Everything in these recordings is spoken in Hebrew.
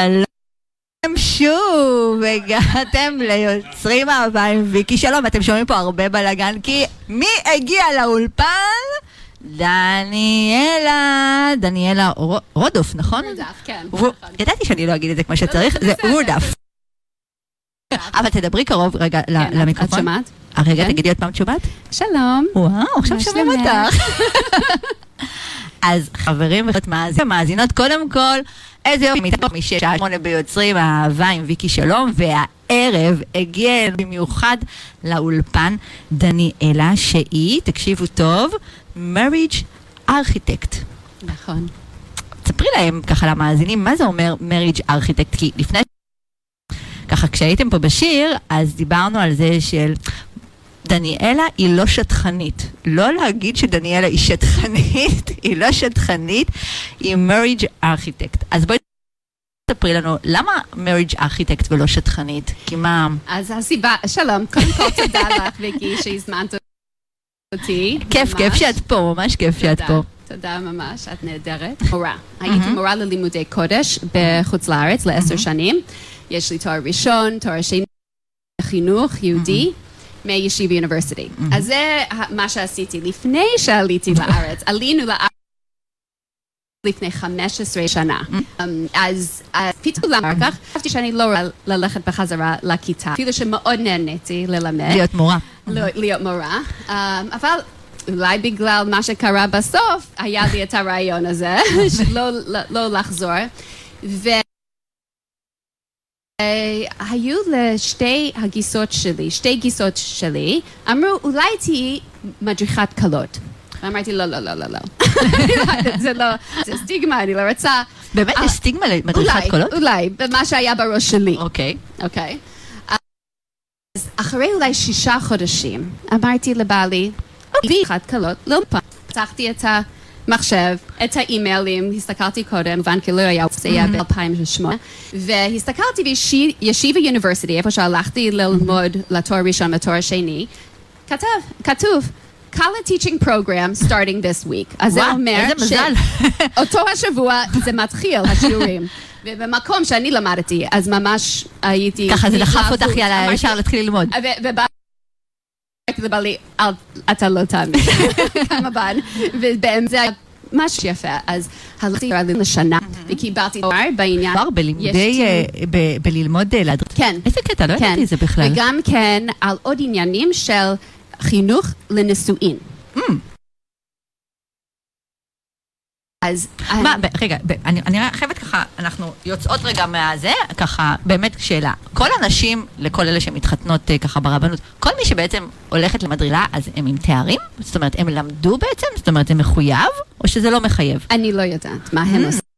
שלום שוב, הגעתם ליוצרים אהבה עם ויקי שלום, אתם שומעים פה הרבה בלאגן, כי מי הגיע לאולפן? דניאלה, דניאלה רודוף, נכון? רודף, כן. ידעתי שאני לא אגיד את זה כמו שצריך, זה רודף. אבל תדברי קרוב רגע למיקרופון. את שומעת? רגע, תגידי עוד פעם, תשובת? שלום. וואו, עכשיו שומעים אותך. אז חברים ומאזינות, קודם כל, איזה יופי, מתוך משעה שמונה ביוצרים, האהבה עם ויקי שלום, והערב הגיע במיוחד לאולפן דניאלה, שהיא, תקשיבו טוב, מריג' ארכיטקט. נכון. תספרי להם ככה למאזינים, מה זה אומר מריג' ארכיטקט? כי לפני... ככה, כשהייתם פה בשיר, אז דיברנו על זה של דניאלה היא לא שטחנית. לא להגיד שדניאלה היא שטחנית, היא לא שטחנית, היא מריג' ארכיטקט. אז בואי תספרי לנו, למה מריג' ארכיטקט ולא שטחנית? כי מה... אז הסיבה, שלום, קודם כל תודה לך, ויקי, שהזמנת אותי. כיף, כיף שאת פה, ממש כיף שאת פה. תודה ממש, את נהדרת. מורה. הייתי מורה ללימודי קודש בחוץ לארץ לעשר שנים. יש לי תואר ראשון, תואר שני, חינוך יהודי. מישיבה יוניברסיטי. אז זה מה שעשיתי לפני שעליתי לארץ. עלינו לארץ לפני 15 שנה. אז פתאום אחר כך חשבתי שאני לא רוצה ללכת בחזרה לכיתה, אפילו שמאוד נהניתי ללמד. להיות מורה. להיות מורה. אבל אולי בגלל מה שקרה בסוף, היה לי את הרעיון הזה, לא לחזור. היו לשתי הגיסות שלי, שתי גיסות שלי, אמרו אולי תהיי מדריכת כלות. ואמרתי לא, לא, לא, לא, לא. זה לא, זה סטיגמה, אני לא רוצה. באמת יש סטיגמה למדריכת קולות? אולי, במה שהיה בראש שלי. אוקיי. אוקיי. אז אחרי אולי שישה חודשים, אמרתי לבעלי, מדריכת קלות, לא פעם. פתחתי את ה... מחשב, את האימיילים, הסתכלתי קודם, מובן כי לא היה, זה היה ב-2008, והסתכלתי בישיבה יוניברסיטי, איפה שהלכתי ללמוד לתואר ראשון ותואר שני, כתב, כתוב, Kala Teaching Program starting this week. אז זה אומר שאותו השבוע זה מתחיל, השיעורים. ובמקום שאני למדתי, אז ממש הייתי... ככה זה דחף אותך יאללה, ישר להתחיל ללמוד. לבעלי, אתה לא תאמין, כמה בן, ובאמת זה משהו יפה, אז הלכתי לשנה וקיבלתי תואר בעניין. כבר בלימודי, בללמוד להדריך. כן. איזה קטע, לא ידעתי את זה בכלל. וגם כן על עוד עניינים של חינוך לנישואין. אז... מה, רגע, אני חייבת ככה, אנחנו יוצאות רגע מהזה, ככה, באמת שאלה. כל הנשים, לכל אלה שמתחתנות ככה ברבנות, כל מי שבעצם הולכת למדרילה, אז הם עם תארים? זאת אומרת, הם למדו בעצם? זאת אומרת, זה מחויב? או שזה לא מחייב? אני לא יודעת מה הם עושים.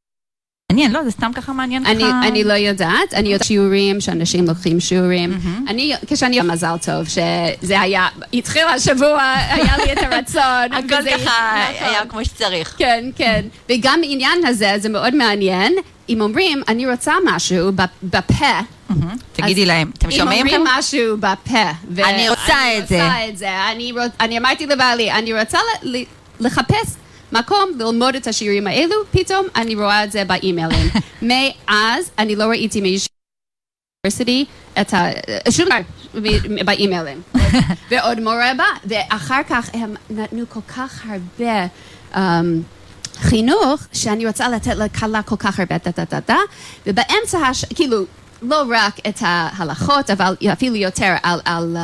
מעניין, לא, זה סתם ככה מעניין אני, ככה... אני לא יודעת, אני יודעת שיעורים, שאנשים לוקחים שיעורים. Mm-hmm. אני, כשאני מזל טוב, שזה היה, התחיל השבוע, היה לי את הרצון. הכל וזה, ככה נכון. היה כמו שצריך. כן, כן. וגם העניין הזה, זה מאוד מעניין, אם אומרים, אני רוצה משהו בפה, תגידי להם, אתם שומעים? אם אומרים משהו בפה, אני רוצה את זה. אני אמרתי לבעלי, אני רוצה לחפש מקום ללמוד את השיעורים האלו, פתאום אני רואה את זה באימיילים. מאז אני לא ראיתי מיוניברסיטי את ה... שום דבר באימיילים. ועוד מורה בא, ואחר כך הם נתנו כל כך הרבה... חינוך שאני רוצה לתת לכלה כל כך הרבה דה-דה-דה-דה, ובאמצע, כאילו, לא רק את ההלכות, אבל אפילו יותר על... על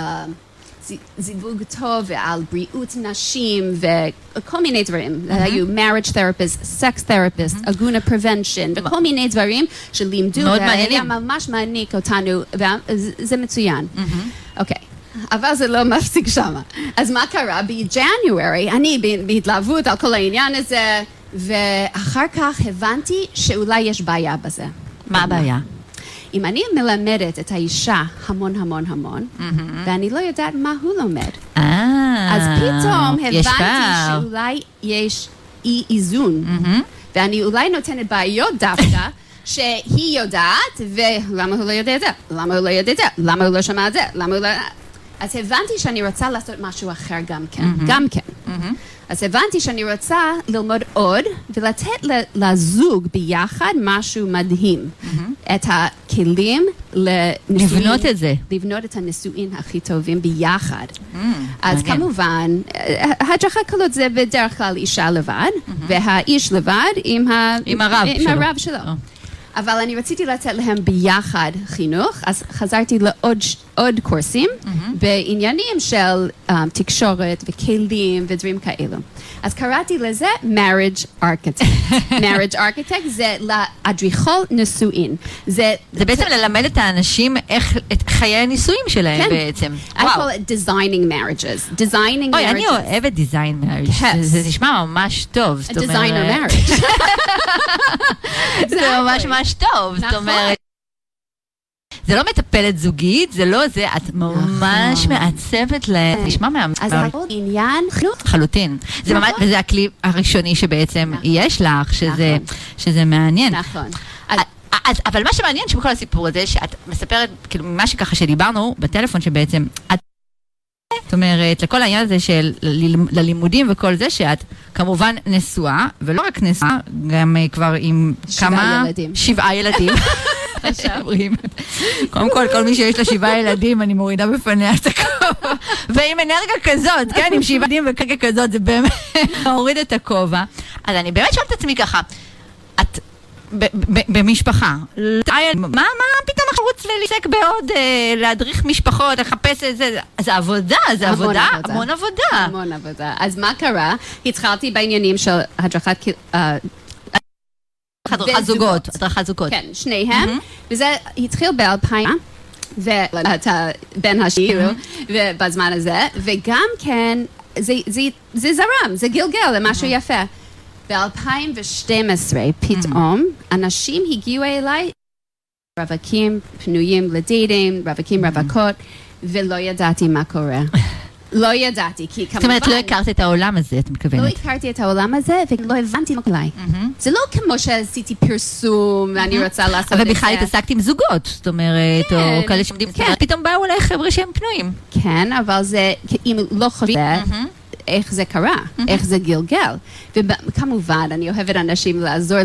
זיווג טוב ועל בריאות נשים וכל מיני דברים. היו marriage therapist, sex therapist, אגונה prevention וכל מיני דברים שלימדו והיה ממש מעניק אותנו וזה מצוין. אוקיי. אבל זה לא מפסיק שמה. אז מה קרה? בג'אנוארי, אני בהתלהבות על כל העניין הזה, ואחר כך הבנתי שאולי יש בעיה בזה. מה הבעיה? אם אני מלמדת את האישה המון המון המון, ואני לא יודעת מה הוא לומד, אז פתאום הבנתי שאולי יש אי איזון, ואני אולי נותנת בעיות דווקא. שהיא יודעת, ולמה הוא לא יודע את זה? למה הוא לא יודע את זה? למה הוא לא שמע את זה? למה הוא לא... אז הבנתי שאני רוצה לעשות משהו אחר גם כן, גם כן. אז הבנתי שאני רוצה ללמוד עוד ולתת לזוג ביחד משהו מדהים. את הכלים. לבנות את זה. לבנות את הנישואין הכי טובים ביחד. אז מעניין. כמובן, אה, הדרכת קלות זה בדרך כלל אישה לבד, והאיש לבד עם, ה... עם הרב עם שלו. הרב שלו. אה. אבל אני רציתי לתת להם ביחד חינוך, אז חזרתי לעוד עוד קורסים בעניינים של um, תקשורת וכלים ודברים כאלו. אז קראתי לזה marriage architect. marriage architect זה לאדריכל נישואין. זה זה בעצם ללמד את האנשים איך, את חיי הנישואים שלהם כן. בעצם. I call it designing marriages. Designing אוי, אני marriages. אוהבת דיזיין מריג'. Yes. זה זה נשמע ממש טוב. A designer marriage. זה ממש ממש טוב. זאת נכון. אומרת... זה לא מטפלת זוגית, זה לא זה, את ממש נכון. מעצבת להם. נשמע מהמם. אז הכל עניין חינוך. לחלוטין. זה ממש, נכון. וזה הכלי הראשוני שבעצם נכון. יש לך, שזה, מעניין. נכון. אז אבל מה שמעניין שבכל הסיפור הזה, שאת מספרת, כאילו, ממה שככה שדיברנו בטלפון, שבעצם את... זאת אומרת, לכל העניין הזה של ללימודים וכל זה, שאת כמובן נשואה, ולא רק נשואה, גם כבר עם שבעה כמה... ילדים. שבעה ילדים. אומרים. קודם כל, כל מי שיש לה שבעה ילדים, אני מורידה בפניה את הכובע. ועם אנרגיה כזאת, כן, עם שבעה ילדים ואנרגיה כזאת, זה באמת להוריד את הכובע. אז אני באמת שואלת את עצמי ככה, את ב- ב- במשפחה, מה פתאום אנחנו רוצים להתעסק בעוד, אה, להדריך משפחות, לחפש את זה, זה עבודה, זה עבודה, עבודה. המון עבודה. המון עבודה. אז מה קרה? התחלתי בעניינים של הדרכת... הדרכת. זוגות, הדרכת זוגות. כן, שניהם, וזה התחיל ב-2000. ואתה בן השני, ובזמן הזה, וגם כן, זה, זה, זה זרם, זה גלגל, זה משהו יפה. ב-2012 פתאום אנשים הגיעו אליי, רווקים פנויים לדייטים, רווקים רווקות, ולא ידעתי מה קורה. לא ידעתי, כי כמובן... זאת אומרת, לא הכרת את העולם הזה, את לא מתכוונת. הכרתי את העולם הזה, ולא הבנתי מה קורה. זה לא כמו שעשיתי פרסום, ואני רוצה לעשות את אבל זה. בכלל התעסקת עם זוגות, זאת אומרת, או כן, כאלה שעומדים, כן. פתאום באו אליי חבר'ה שהם פנויים. כן, אבל זה, אם לא חושבים איך זה קרה, איך זה גלגל. וכמובן, אני אוהבת אנשים לעזור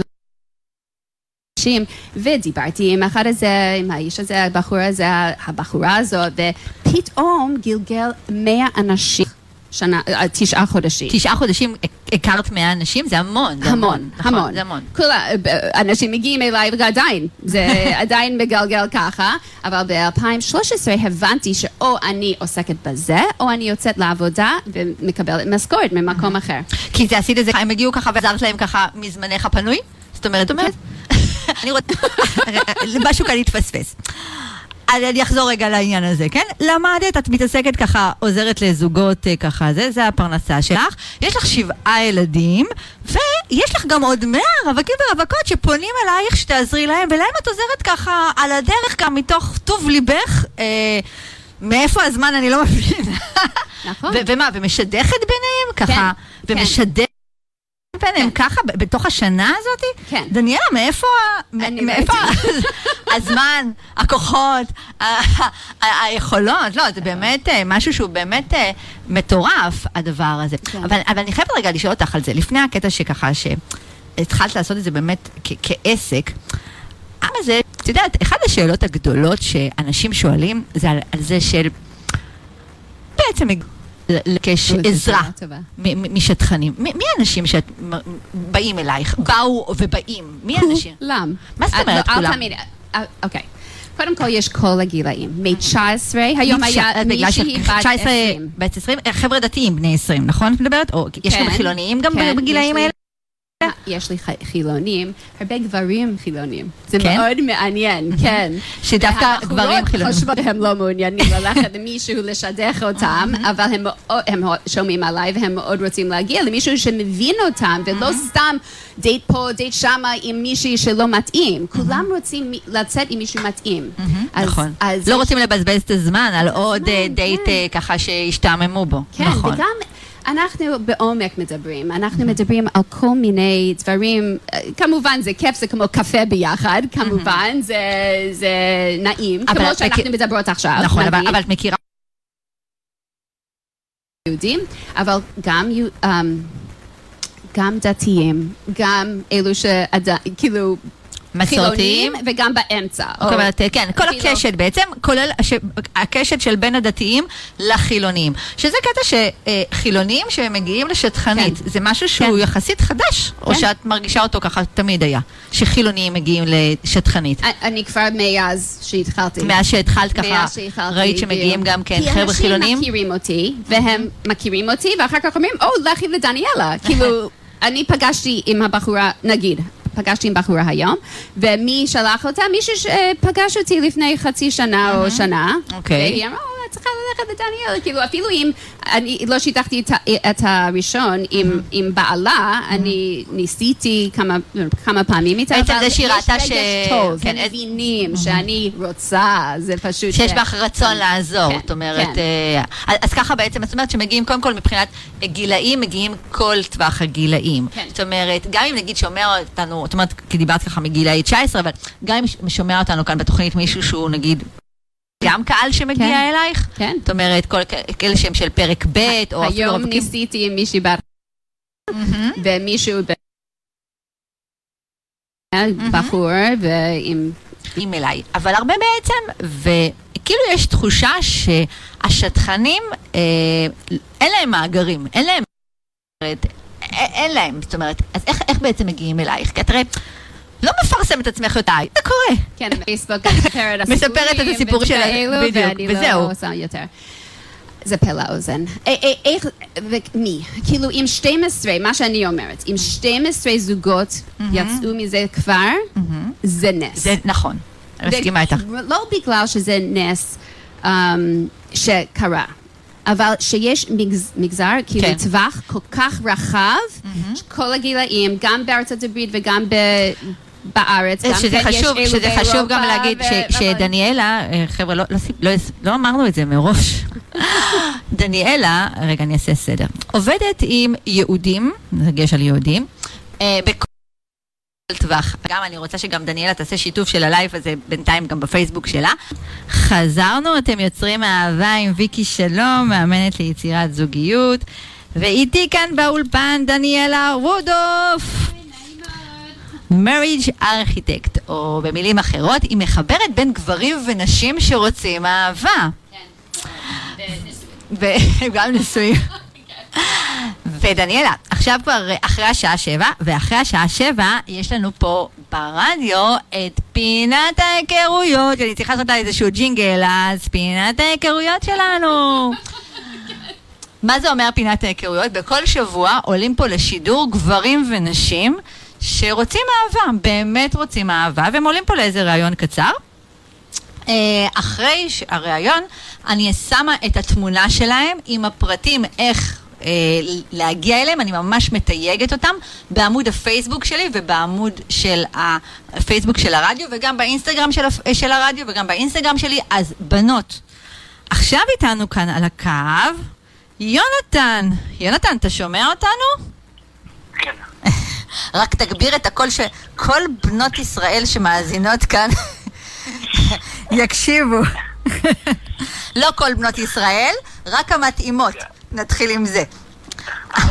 לאנשים, ודיברתי עם אחד הזה, עם האיש הזה, הבחור הזה, הבחורה הזאת, ופתאום גלגל 100 אנשים, שנה, אה, תשעה חודשים. תשעה חודשים הכרת 100 אנשים, זה המון. זה המון, נכון, המון. זה המון. כולה, אנשים מגיעים אליי ועדיין, זה עדיין מגלגל ככה, אבל ב-2013 הבנתי שאו אני עוסקת בזה, או אני יוצאת לעבודה ומקבלת משכורת ממקום אחר. כי זה עשית את זה, הם הגיעו ככה ועזרת להם ככה מזמנך הפנוי? זאת אומרת, אומרת, אני רוצה, משהו כאן התפספס. אז אני אחזור רגע לעניין הזה, כן? למדת, את מתעסקת ככה, עוזרת לזוגות אה, ככה, זה, זה הפרנסה שלך. יש לך שבעה ילדים, ויש לך גם עוד מאה רווקים ורווקות שפונים אלייך שתעזרי להם, ולהם את עוזרת ככה על הדרך, גם מתוך טוב ליבך. אה, מאיפה הזמן אני לא מבינה. נכון. ומה, ומשדכת ביניהם? ככה, כן. ומשדכת ביניהם כן. ככה, בתוך השנה הזאת? כן. דניאלה, מאיפה, ה- הזמן, הכוחות, היכולות? לא, זה באמת אה, משהו שהוא באמת אה, מטורף, הדבר הזה. כן. אבל אני חייבת רגע לשאול אותך על זה, לפני הקטע שככה, שהתחלת לעשות את זה באמת כעסק. אבל זה, את יודעת, אחת השאלות הגדולות שאנשים שואלים זה על, על זה של בעצם לבקש עזרה משטחנים. מי האנשים שבאים אלייך? באו ובאים? מי האנשים? כולם. מה זאת את אומרת לא- כולם? אה, אוקיי. קודם כל יש כל הגילאים. מ-19, היום היה אה, מישהי בת 19, 20. בת 20, אה, חבר'ה דתיים בני 20, נכון? את מדברת? או יש גם כן, חילוניים גם כן, בגילאים יש לי- האלה? יש לי חילונים, הרבה גברים חילונים. זה כן? מאוד מעניין, כן. שדווקא גברים חילונים. חושבות שהם לא מעוניינים ללכת למישהו לשדך אותם, אבל הם הם שומעים עליי והם מאוד רוצים להגיע למישהו שמבין אותם, ולא סתם דייט פה, דייט שמה עם מישהי שלא מתאים. כולם רוצים לצאת עם מישהו מתאים. אז- נכון. אז לא יש- רוצים לבזבז את הזמן על עוד אה, דייט כן. אה, ככה שישתעממו בו. כן, נכון. וגם אנחנו בעומק מדברים, אנחנו מדברים על כל מיני דברים, כמובן זה כיף, זה כמו קפה ביחד, כמובן, זה, זה נעים, כמו שאנחנו מדברות עכשיו. נכון, אבל. אבל את מכירה יהודים, אבל גם, אמ, גם דתיים, גם אלו שעדיין, כאילו, מסורתיים. וגם באמצע. זאת אומרת, כן, כל הקשת בעצם, כולל הש- הקשת של בין הדתיים לחילונים. שזה קטע שחילונים שמגיעים לשטחנית, כן. זה משהו שהוא כן. יחסית חדש, או כן. שאת מרגישה אותו ככה תמיד היה, שחילונים מגיעים לשטחנית. אני כבר מאז שהתחלתי. מאז שהתחלת ככה, ראית שמגיעים. גם כן חבר'ה כי חילונים? אנשים מכירים אותי, והם מכירים אותי, ואחר כך אומרים, או, לכי לדניאלה. כאילו, אני פגשתי עם הבחורה, נגיד, פגשתי עם בחורה היום, ומי שלח אותה? מישהו שפגש אותי לפני חצי שנה או שנה. אוקיי. והיא אמרה, "או, את צריכה ללכת לדניאלה. כאילו, אפילו אם אני לא שיתפתי את את הראשון עם- עם בעלה, אני ניסיתי כמה- כמה פעמים איתה, בעצם אבל זה שהיא ראתה ש- רגש טוב, כן, מבינים שאני רוצה, זה פשוט... שיש ש- בך רצון לעזור, כן, זאת אומרת, כן. אה, אז ככה בעצם, זאת אומרת שמגיעים קודם כל מבחינת גילאים, מגיעים כל טווח הגילאים. כן. זאת אומרת, גם אם נגיד שומע אותנו, זאת אומרת, כי דיברת ככה מגילאי 19, אבל גם אם שומע אותנו כאן בתוכנית מישהו שהוא נגיד... גם קהל שמגיע כן. אלייך? כן. זאת אומרת, כל כאלה שהם של פרק ב', או אפילו היום. ניסיתי עם מישהי. מהמם. ומישהו... ב- בחור, ועם... עם אליי. אבל הרבה בעצם, וכאילו יש תחושה שהשטחנים, אה, אין להם מאגרים, אין להם... אין להם, זאת אומרת, אז איך, איך בעצם מגיעים אלייך? כי את הרי לא מפרסם את עצמך יותר, זה קורה. כן, בפייסבוק אני מספרת את הסיפורים. מספרת את הסיפור של ה- וכאלו, בדיוק, וזהו. לא יותר. זה פה לאוזן. אה, אה, איך, ומי? כאילו, עם 12, מה שאני אומרת, אם 12 זוגות יצאו מזה כבר, זה נס. זה נכון, אני מסכימה איתך. לא בגלל שזה נס um, שקרה, אבל שיש מגז, מגזר, כאילו כן. טווח כל כך רחב, כל הגילאים, גם בארצות הברית וגם ב... בארץ, גם שזה כן חשוב, שזה חשוב גם להגיד ש- ו- שדניאלה, אה, חבר'ה, לא- לא לא לא אמרנו את זה מראש. דניאלה, רגע, אני אעשה סדר, עובדת עם יהודים, דגש על יהודים, אה, בכל טווח. גם אני רוצה שגם דניאלה תעשה שיתוף של הלייב הזה בינתיים גם בפייסבוק שלה. חזרנו, אתם יוצרים אהבה עם ויקי שלום, מאמנת ליצירת זוגיות, ואיתי כאן באולפן דניאלה רודוף. מריג' ארכיטקט, או במילים אחרות, היא מחברת בין גברים ונשים שרוצים אהבה. וגם נשואים. ודניאלה, עכשיו כבר אחרי השעה שבע, ואחרי השעה שבע יש לנו פה ברדיו את פינת ההיכרויות, אני צריכה לעשות לה איזשהו ג'ינגל, אז פינת ההיכרויות שלנו. מה זה אומר פינת ההיכרויות? בכל שבוע עולים פה לשידור גברים ונשים שרוצים אהבה, באמת רוצים אהבה, והם עולים פה לאיזה ראיון קצר. אה, אחרי הראיון, אני שמה את התמונה שלהם עם הפרטים איך אה, להגיע אליהם, אני ממש מתייגת אותם בעמוד הפייסבוק שלי ובעמוד של הפייסבוק של הרדיו וגם באינסטגרם של, הפ- של הרדיו וגם באינסטגרם שלי. אז בנות, עכשיו איתנו כאן על הקו, יונתן. יונתן, אתה שומע אותנו? כן. רק תגביר את הקול שכל בנות ישראל שמאזינות כאן יקשיבו. לא כל בנות ישראל, רק המתאימות. נתחיל עם זה.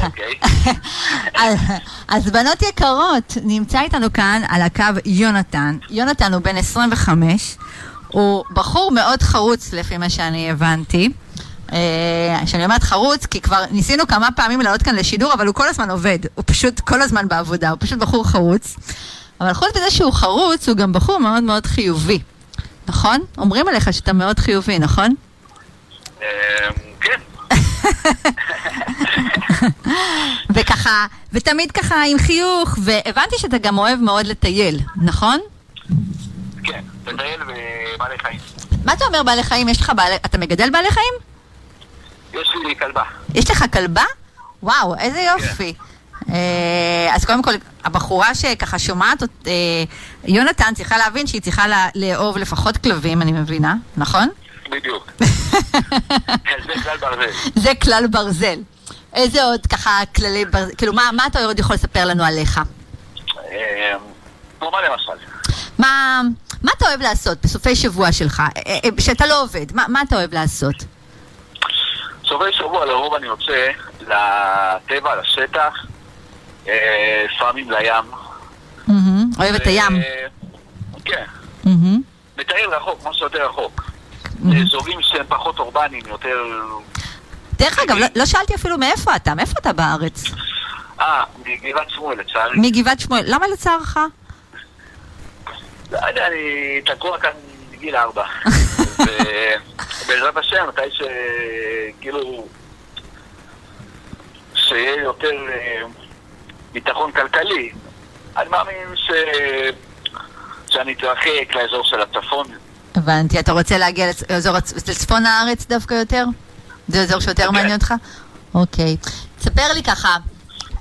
אוקיי. אז- אז בנות יקרות, נמצא איתנו כאן על הקו יונתן. יונתן הוא בן 25, הוא בחור מאוד חרוץ לפי מה שאני הבנתי. אה, שאני אומרת חרוץ, כי כבר ניסינו כמה פעמים לעלות כאן לשידור, אבל הוא כל הזמן עובד. הוא פשוט כל הזמן בעבודה, הוא פשוט בחור חרוץ. אבל חוץ מזה שהוא חרוץ, הוא גם בחור מאוד מאוד חיובי. נכון? אומרים עליך שאתה מאוד חיובי, נכון? אמ, כן. וככה, ותמיד ככה עם חיוך, והבנתי שאתה גם אוהב מאוד לטייל, נכון? כן. לטייל ובעלי חיים. מה אתה אומר בעלי חיים? יש לך בעלי... אתה מגדל בעלי חיים? יש לי כלבה. יש לך כלבה? וואו, איזה יופי. אה, אז קודם כל, הבחורה שככה שומעת, אה, יונתן צריכה להבין שהיא צריכה לאהוב לפחות כלבים, אני מבינה, נכון? בדיוק. כן, זה כלל ברזל. זה כלל ברזל. איזה עוד ככה כללי ברזל, כאילו מה, מה אתה עוד יכול לספר לנו עליך? אמ, נו, מה למשל? מה, מה אתה אוהב לעשות בסופי שבוע שלך, אה, שאתה לא עובד? מה, מה אתה אוהב לעשות? בסופי שבוע לרוב אני יוצא לטבע, לשטח, אה, לפעמים לים. מהמם. אוהב את הים. אה, כן, מהמם. מטייל רחוק, משהו יותר רחוק. אזורים שהם פחות אורבניים, יותר... דרך אגב, לא- לא שאלתי אפילו מאיפה אתה, מאיפה אתה בארץ? אה, מגבעת שמואל לצערי. מגבעת שמואל. למה לצערך? לא יודע, אני תקוע כאן מגיל ארבע. ובעזרת השם, מתי ש... כאילו... שיהיה יותר אה, ביטחון כלכלי, אני מאמין ש... שאני אתרחק לאזור של הצפון. הבנתי. אתה רוצה להגיע לאזור לצפון הארץ דווקא יותר? זה אזור שיותר כן. מעניין אותך? אוקיי. תספר לי ככה,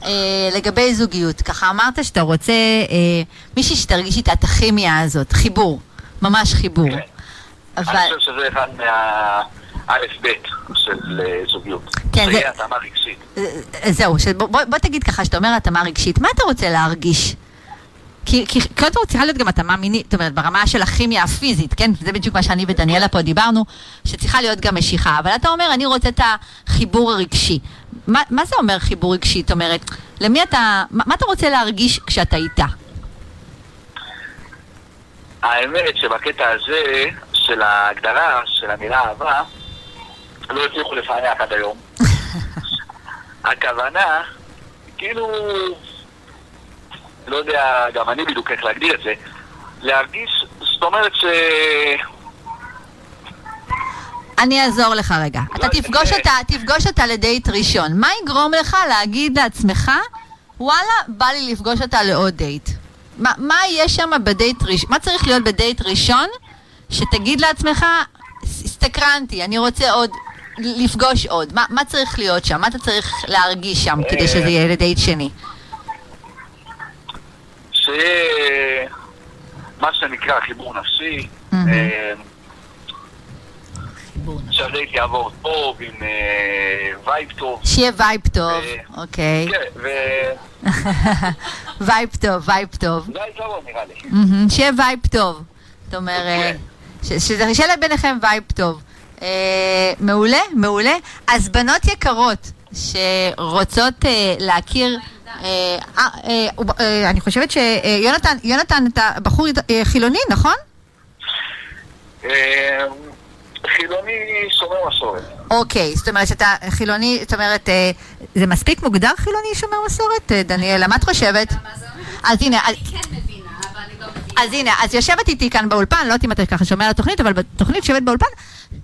אה, לגבי זוגיות, ככה אמרת שאתה רוצה אה, מישהי שתרגיש איתה את הכימיה הזאת, חיבור, ממש חיבור. כן. אבל... אני חושב שזה אחד מהאלף-בית של אה, זוגיות. כן, זה התאמה רגשית. אה, זהו, שבוא, בוא, בוא תגיד ככה, שאתה אומר התאמה רגשית, מה אתה רוצה להרגיש? כי, כי קודם כל צריכה להיות גם התאמה מינית, זאת אומרת, ברמה של הכימיה הפיזית, כן? זה בדיוק מה שאני ודניאלה פה דיברנו, שצריכה להיות גם משיכה. אבל אתה אומר, אני רוצה את החיבור הרגשי. מה, מה זה אומר חיבור רגשי? זאת אומרת, למי אתה, מה, מה אתה רוצה להרגיש כשאתה איתה? האמת שבקטע הזה של ההגדרה של המילה אהבה, לא הצליחו לפענח עד היום. הכוונה, כאילו, לא יודע גם אני בדיוק איך להגדיר את זה, להרגיש, זאת אומרת ש... אני אעזור לך רגע. אתה לא, תפגוש זה- אותה, תפגוש אותה לדייט ראשון. מה יגרום לך להגיד לעצמך, וואלה, בא לי לפגוש אותה לעוד דייט? מה, מה יש שם בדייט ראשון? מה צריך להיות בדייט ראשון שתגיד לעצמך, הסתקרנתי, אני רוצה עוד, לפגוש עוד. מה, מה צריך להיות שם? מה אתה צריך להרגיש שם כדי שזה יהיה לדייט שני? שיהיה מה שנקרא חיבור נפשי. אה, שהדייט יעבור טוב, עם אה, vibe טוב. שיהיה vibe טוב, אה, אוקיי. כן, vibe טוב, vibe טוב. וזה היתרון נראה לי. שיהיה vibe טוב. זאת אומרת, כן. ש- שיהיה ביניכם vibe טוב. אה, מעולה, מעולה. אז בנות יקרות שרוצות אה, להכיר... אה, אה, אה, אה, אני חושבת שיונתן, יונתן, אתה בחור אה, חילוני, נכון? אה, חילוני שומר מסורת. אוקיי, זאת אומרת שאתה חילוני, זאת אומרת, אה, זה מספיק מוגדר חילוני שומר מסורת, אה, דניאלה? מה את חושבת? אז הנה, אז הנה, אז יושבת איתי כאן באולפן, לא יודעת אם אתה ככה שומע על התוכנית, אבל בתוכנית יושבת באולפן,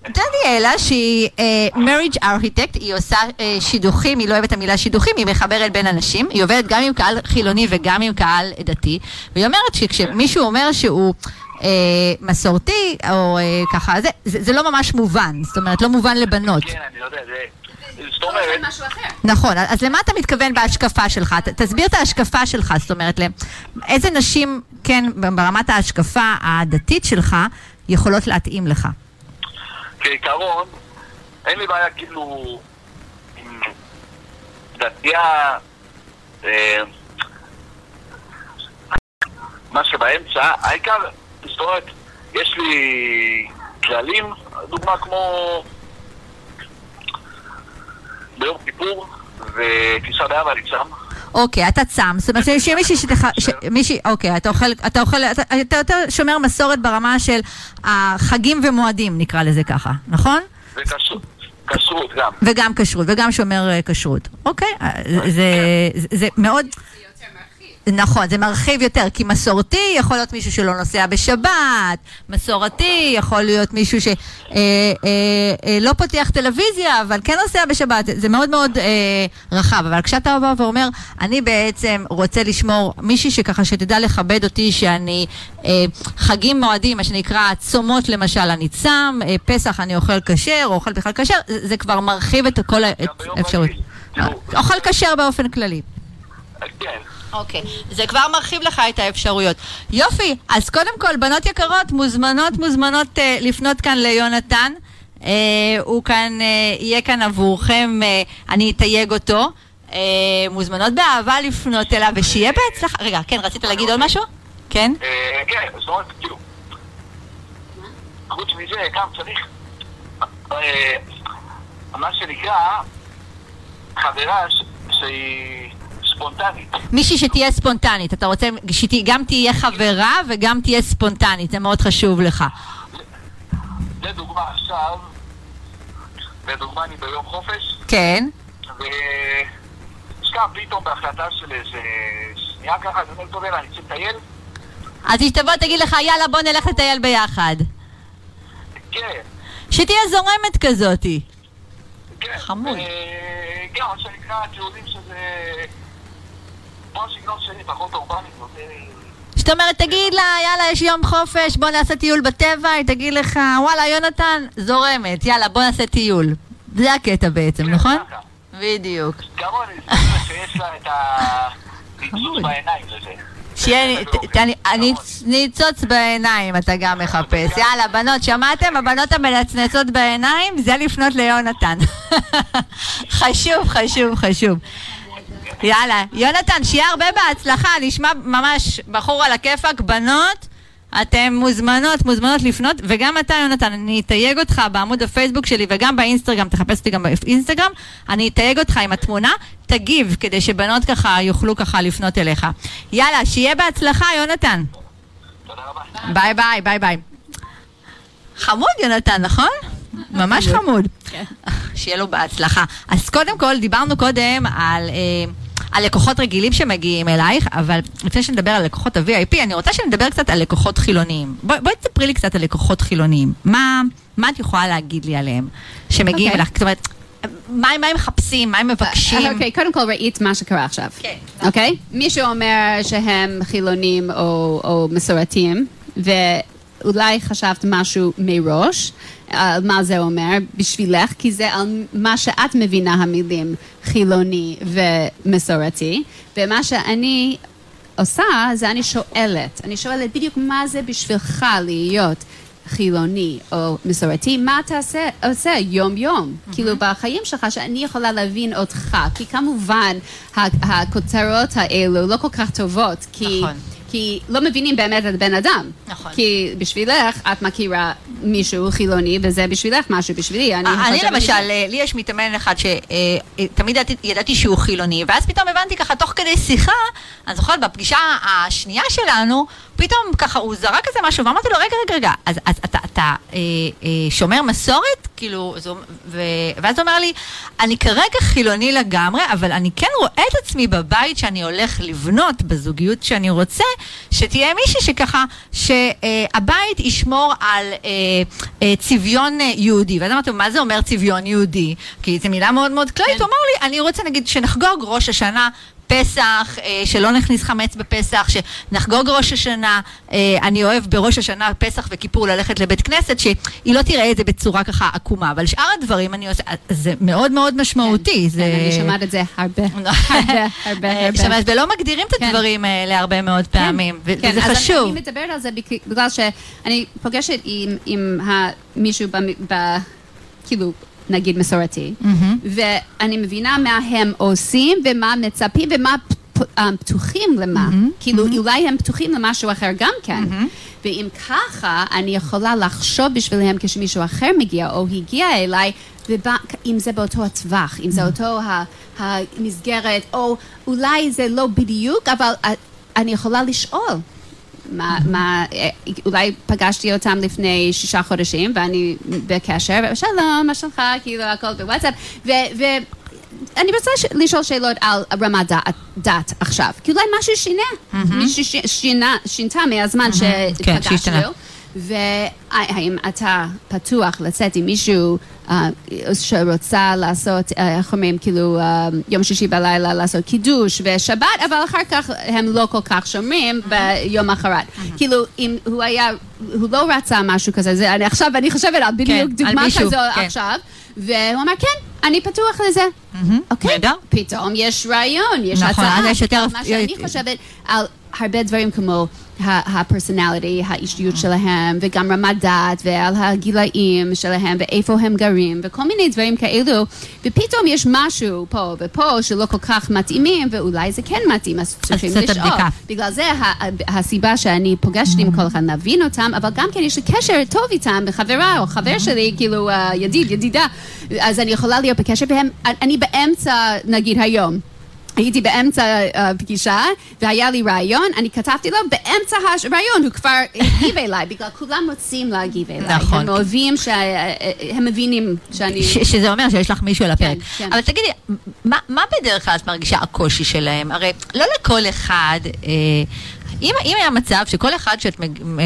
דניאלה שהיא מריג' ארכיטקט, היא עושה אה, שידוכים, היא לא אוהבת את המילה שידוכים, היא מחברת בין אנשים, היא עובדת גם עם קהל חילוני וגם עם קהל דתי, והיא אומרת שכשמישהו אומר שהוא... אה, מסורתי, או אה, ככה, זה, זה, זה לא ממש מובן, זאת אומרת, לא מובן לבנות. כן, אני לא יודע, זה... זאת אומרת. נכון, אז למה אתה מתכוון בהשקפה שלך? ת- תסביר את ההשקפה שלך, זאת אומרת, איזה נשים, כן, ברמת ההשקפה הדתית שלך, יכולות להתאים לך? כעיקרון, אין לי בעיה כאילו עם דתייה, אה, מה שבאמצע, העיקר, זאת אומרת, יש לי כללים, דוגמה כמו ביום כיפור וטיסה באב אני צם. אוקיי, אתה צם, זאת אומרת שיש מישהי שתח... ש... מישהי, אוקיי, אתה אוכל, אתה אוכל, אתה, אתה יותר שומר מסורת ברמה של החגים ומועדים, נקרא לזה ככה, נכון? וכשרות, כשרות גם. וגם כשרות, וגם שומר אה, כשרות. אוקיי, אה, זה, זה, זה מאוד... נכון, זה מרחיב יותר, כי מסורתי יכול להיות מישהו שלא נוסע בשבת, מסורתי יכול להיות מישהו שלא אה, אה, אה, לא פותח טלוויזיה, אבל כן נוסע בשבת, זה מאוד מאוד אה, רחב. אבל כשאתה בא ואומר, אני בעצם רוצה לשמור מישהי שככה שתדע לכבד אותי, שאני אה, חגים מועדים, מה שנקרא צומות למשל, אני צם, אה, פסח אני אוכל כשר, או אוכל בכלל כשר, זה, זה כבר מרחיב את כל האפשרות. אוכל כשר באופן כללי. כן. אוקיי, זה כבר מרחיב לך את האפשרויות. יופי, אז קודם כל, בנות יקרות, מוזמנות, מוזמנות אה, לפנות כאן ליונתן. אה, הוא כאן, אה, יהיה כאן עבורכם, אה, אני אתייג אותו. אה, מוזמנות באהבה לפנות אליו, ושיהיה בהצלחה. רגע, כן, רצית להגיד עוד משהו? כן? כן, זאת אומרת, כאילו, חוץ מזה, גם צריך, מה שנקרא, חברה שהיא ספונטנית. מישהי שתהיה ספונטנית, אתה רוצה שגם תהיה חברה וגם תהיה ספונטנית, זה מאוד חשוב לך. לדוגמה עכשיו, לדוגמה אני ביום חופש, כן. וסתם פתאום בהחלטה של איזה שנייה ככה, אני אומר, טוב, יאללה, אני רוצה לטייל? אז היא תבוא תגיד לך, יאללה בוא נלך לטייל ביחד. כן, שתהיה זורמת כזאתי. כן. חמוד. כן, מה שנקרא, טיולים שזה... כמו הסגנון שלי, פחות אורבני, יותר... זאת אומרת, תגיד לה, יאללה, יש יום חופש, בוא נעשה טיול בטבע, היא תגיד לך, וואלה, יונתן, זורמת, יאללה, בוא נעשה טיול. זה הקטע בעצם, כן, נכון? בדיוק. אני שיש לה את הניצוץ. בעיניים לזה. שיהיה. ניצוץ בעיניים, אתה גם מחפש. יאללה, בנות, שמעתם? הבנות המנצנצות בעיניים, זה לפנות ליונתן. חשוב, חשוב, חשוב. יאללה, יונתן, שיהיה הרבה בהצלחה, נשמע ממש בחור על הכיפאק, בנות. אתן מוזמנות, מוזמנות לפנות, וגם אתה, יונתן, אני אתייג אותך בעמוד הפייסבוק שלי וגם באינסטגרם, תחפש אותי גם באינסטגרם, אני אתייג אותך עם התמונה, תגיב, כדי שבנות ככה יוכלו ככה לפנות אליך. יאללה, שיהיה בהצלחה, יונתן. תודה רבה. ביי ביי, ביי ביי. חמוד, יונתן, נכון? ממש חמוד. כן. שיהיה לו בהצלחה. אז קודם כל, דיברנו קודם על... אה, על לקוחות רגילים שמגיעים אלייך, אבל לפני שנדבר על לקוחות ה-VIP, אני רוצה שנדבר קצת על לקוחות חילוניים. בואי בוא תספרי לי קצת על לקוחות חילוניים. מה, מה את יכולה להגיד לי עליהם שמגיעים אוקיי. אלייך? זאת אומרת, מה, מה הם מחפשים, מה הם מבקשים? אוקיי, קודם כל ראית מה שקרה עכשיו. כן. אוקיי? מישהו אומר שהם חילונים או, או מסורתיים, ואולי חשבת משהו מראש, על מה זה אומר בשבילך, כי זה על מה שאת מבינה המילים חילוני ומסורתי, ומה שאני עושה זה אני שואלת, אני שואלת בדיוק מה זה בשבילך להיות חילוני או מסורתי, מה אתה עושה, עושה יום-יום, כאילו בחיים שלך, שאני יכולה להבין אותך, כי כמובן הכותרות האלו לא כל כך טובות, כי... נכון. כי לא מבינים באמת את הבן אדם. נכון. כי בשבילך את מכירה מישהו חילוני, וזה בשבילך משהו בשבילי. אני, אני חושבת למשל, אה, לי יש מתאמן אחד שתמיד ידעתי- ידעתי שהוא חילוני, ואז פתאום הבנתי ככה, תוך כדי שיחה, אני זוכרת בפגישה השנייה שלנו, פתאום ככה הוא זרק איזה משהו, ואמרתי לו, רגע, רגע, רגע, אז אז אתה אתה, אה, אה, שומר מסורת? כאילו, הוא- ו- ואז הוא אומר לי, אני כרגע חילוני לגמרי, אבל אני כן רואה את עצמי בבית שאני הולך לבנות, בזוגיות שאני רוצה, שתהיה מישהי שככה, שהבית ישמור על אה, אה, צביון אה, יהודי. ואז אמרתי לו, מה זה אומר צביון יהודי? כי זו מילה מאוד מאוד כללית. כן. הוא אמר לי, אני רוצה נגיד שנחגוג ראש השנה. פסח, אה, שלא נכניס חמץ בפסח, שנחגוג ראש השנה, אה, אני אוהב בראש השנה, פסח וכיפור ללכת לבית כנסת, שהיא לא תראה את זה בצורה ככה עקומה, אבל שאר הדברים אני עושה, זה מאוד מאוד משמעותי. זה... כן, אני שומעת את זה הרבה, הרבה, הרבה, אה, הרבה. אומרת, ולא מגדירים את כן. הדברים האלה הרבה מאוד פעמים, ו- כן, וזה אז חשוב. אני מדברת על זה בגלל שאני פוגשת עם, עם מישהו, במ- ב, כאילו, נגיד מסורתי, מהמם. ואני מבינה מה הם עושים ומה מצפים ומה אה, פתוחים למה. מהמם, כאילו, אולי הם פתוחים למשהו אחר גם כן. ואם ככה, אני יכולה לחשוב בשבילם כשמישהו אחר מגיע או הגיע אליי, ובא, אם זה באותו הטווח, אם זה אותו ה- המסגרת, או אולי זה לא בדיוק, אבל אה, אני יכולה לשאול. מה, מה, אולי פגשתי אותם לפני שישה חודשים ואני בקשר, שלום, מה שלומך, כאילו הכל בוואטסאפ, ואני רוצה ש- לשאול שאלות על רמת דת, דת עכשיו, כי אולי משהו שינה, מישהו ש- שינה, שינתה מהזמן כן, שהשתנה. שפגשנו, והאם אתה פתוח לצאת עם מישהו שרוצה לעשות, אה, איך אומרים, כאילו אה, יום שישי בלילה לעשות קידוש ושבת, אבל אחר כך הם לא כל כך שומרים ביום אחרת. כאילו, אם הוא היה, הוא לא רצה משהו כזה, זה, אני, עכשיו אני חושבת על בדיוק על דוגמה כזו כן. עכשיו, והוא אמר, כן, אני פתוח לזה. אוקיי. פתאום יש רעיון, יש נכון, הצעה. אז יש יותר- מה שאני חושבת על הרבה דברים כמו הפרסונליטי, האישיות שלהם, וגם רמת דת, ועל הגילאים שלהם, ואיפה הם גרים, וכל מיני דברים כאלו, ופתאום יש משהו פה ופה שלא כל כך מתאימים, ואולי זה כן מתאים, אז צריכים לשאול. בגלל זה הסיבה שאני פוגשת עם כל אחד, להבין אותם, אבל גם כן יש לי קשר טוב איתם, בחברה או חבר שלי, כאילו אה, ידיד, ידידה, אז אני יכולה להיות בקשר, והם, אני באמצע, נגיד היום. הייתי באמצע הפגישה, והיה לי רעיון, אני כתבתי לו, באמצע הרעיון הוא כבר הגיב אליי, בגלל כולם רוצים להגיב אליי. נכון. הם אוהבים, שה- הם מבינים שאני... ש- שזה אומר שיש לך מישהו על הפרק. כן. אבל תגידי, מה, מה בדרך כלל את מרגישה הקושי שלהם? הרי לא לכל אחד, אה, אם, אם היה מצב שכל אחד שאת מג- אה,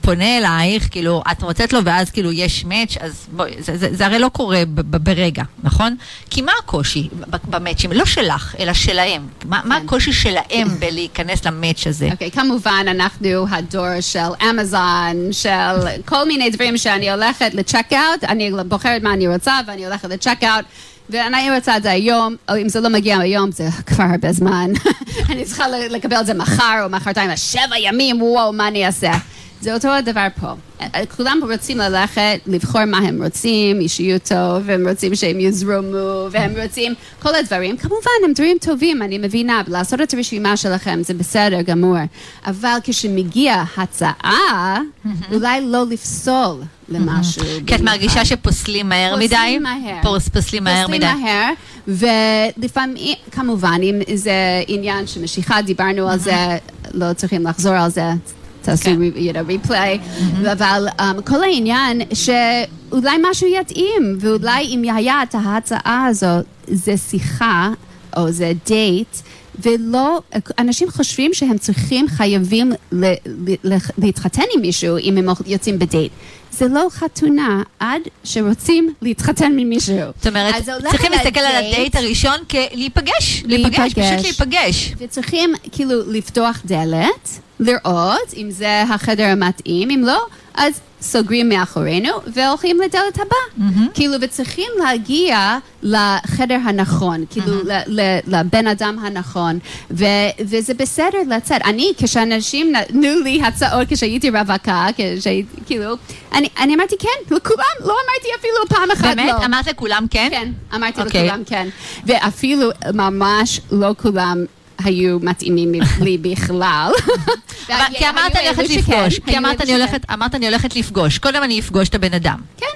פונה אלייך, כאילו, את מוצאת לו ואז כאילו יש מאץ', אז בואי, זה, זה, זה הרי לא קורה ב, ב, ברגע, נכון? כי מה הקושי במאצ'ים? לא שלך, אלא שלהם. מה, מה כן. הקושי שלהם בלהיכנס למאץ' הזה? אוקיי, כמובן אנחנו הדור של אמזון, של כל מיני דברים שאני הולכת לצ'ק-אאוט, אני בוחרת מה אני רוצה ואני הולכת לצ'ק-אאוט. ואני רוצה את זה היום, או אם זה לא מגיע היום, זה כבר הרבה זמן. אני צריכה לקבל את זה מחר או מחרתיים, שבע ימים, וואו, מה אני אעשה? זה אותו הדבר פה. כולם רוצים ללכת, לבחור מה הם רוצים, אישיות טוב, והם רוצים שהם יזרמו, והם רוצים כל הדברים. כמובן, הם דברים טובים, אני מבינה, לעשות את הרשימה שלכם זה בסדר גמור. אבל כשמגיע הצעה, אולי לא לפסול למשהו. כי את מרגישה. שפוסלים מהר מדי? פוסלים מהר. פוס- פוסלים מהר מדי. פוסלים מהר, ולפעמים, כמובן, אם זה עניין של משיכה, דיברנו על זה, לא צריכים לחזור על זה. תעשו כן. you know, replay, אבל um, כל העניין שאולי משהו יתאים, ואולי אם היה את ההצעה הזאת, זה שיחה או זה דייט, ולא, אנשים חושבים שהם צריכים, חייבים ל, ל, ל, להתחתן עם מישהו אם הם יוצאים בדייט. זה לא חתונה עד שרוצים להתחתן ממישהו. זאת אומרת, צריכים להסתכל על. הדייט הראשון כלהיפגש, להיפגש, להיפגש. פשוט להיפגש. וצריכים כאילו לפתוח דלת, לראות אם זה החדר המתאים, אם לא, אז סוגרים מאחורינו והולכים לדלת הבא. כאילו, וצריכים להגיע לחדר הנכון, כאילו, ל- ל- לבן אדם הנכון, ו- וזה בסדר לצאת. אני, כשאנשים נתנו לי הצעות כשהייתי רווקה, כשהייתי, כאילו, אני, אני אמרתי כן, לכולם, לא אמרתי אפילו פעם אחת לא. באמת? אמרת לכולם כן? כן, אמרתי אוקיי. לכולם כן. ואפילו ממש לא כולם היו מתאימים לי בכלל. כי אמרת אני הולכת לפגוש, כי אמרת אני הולכת, אמרת אני הולכת לפגוש, קודם אני אפגוש את הבן אדם. כן.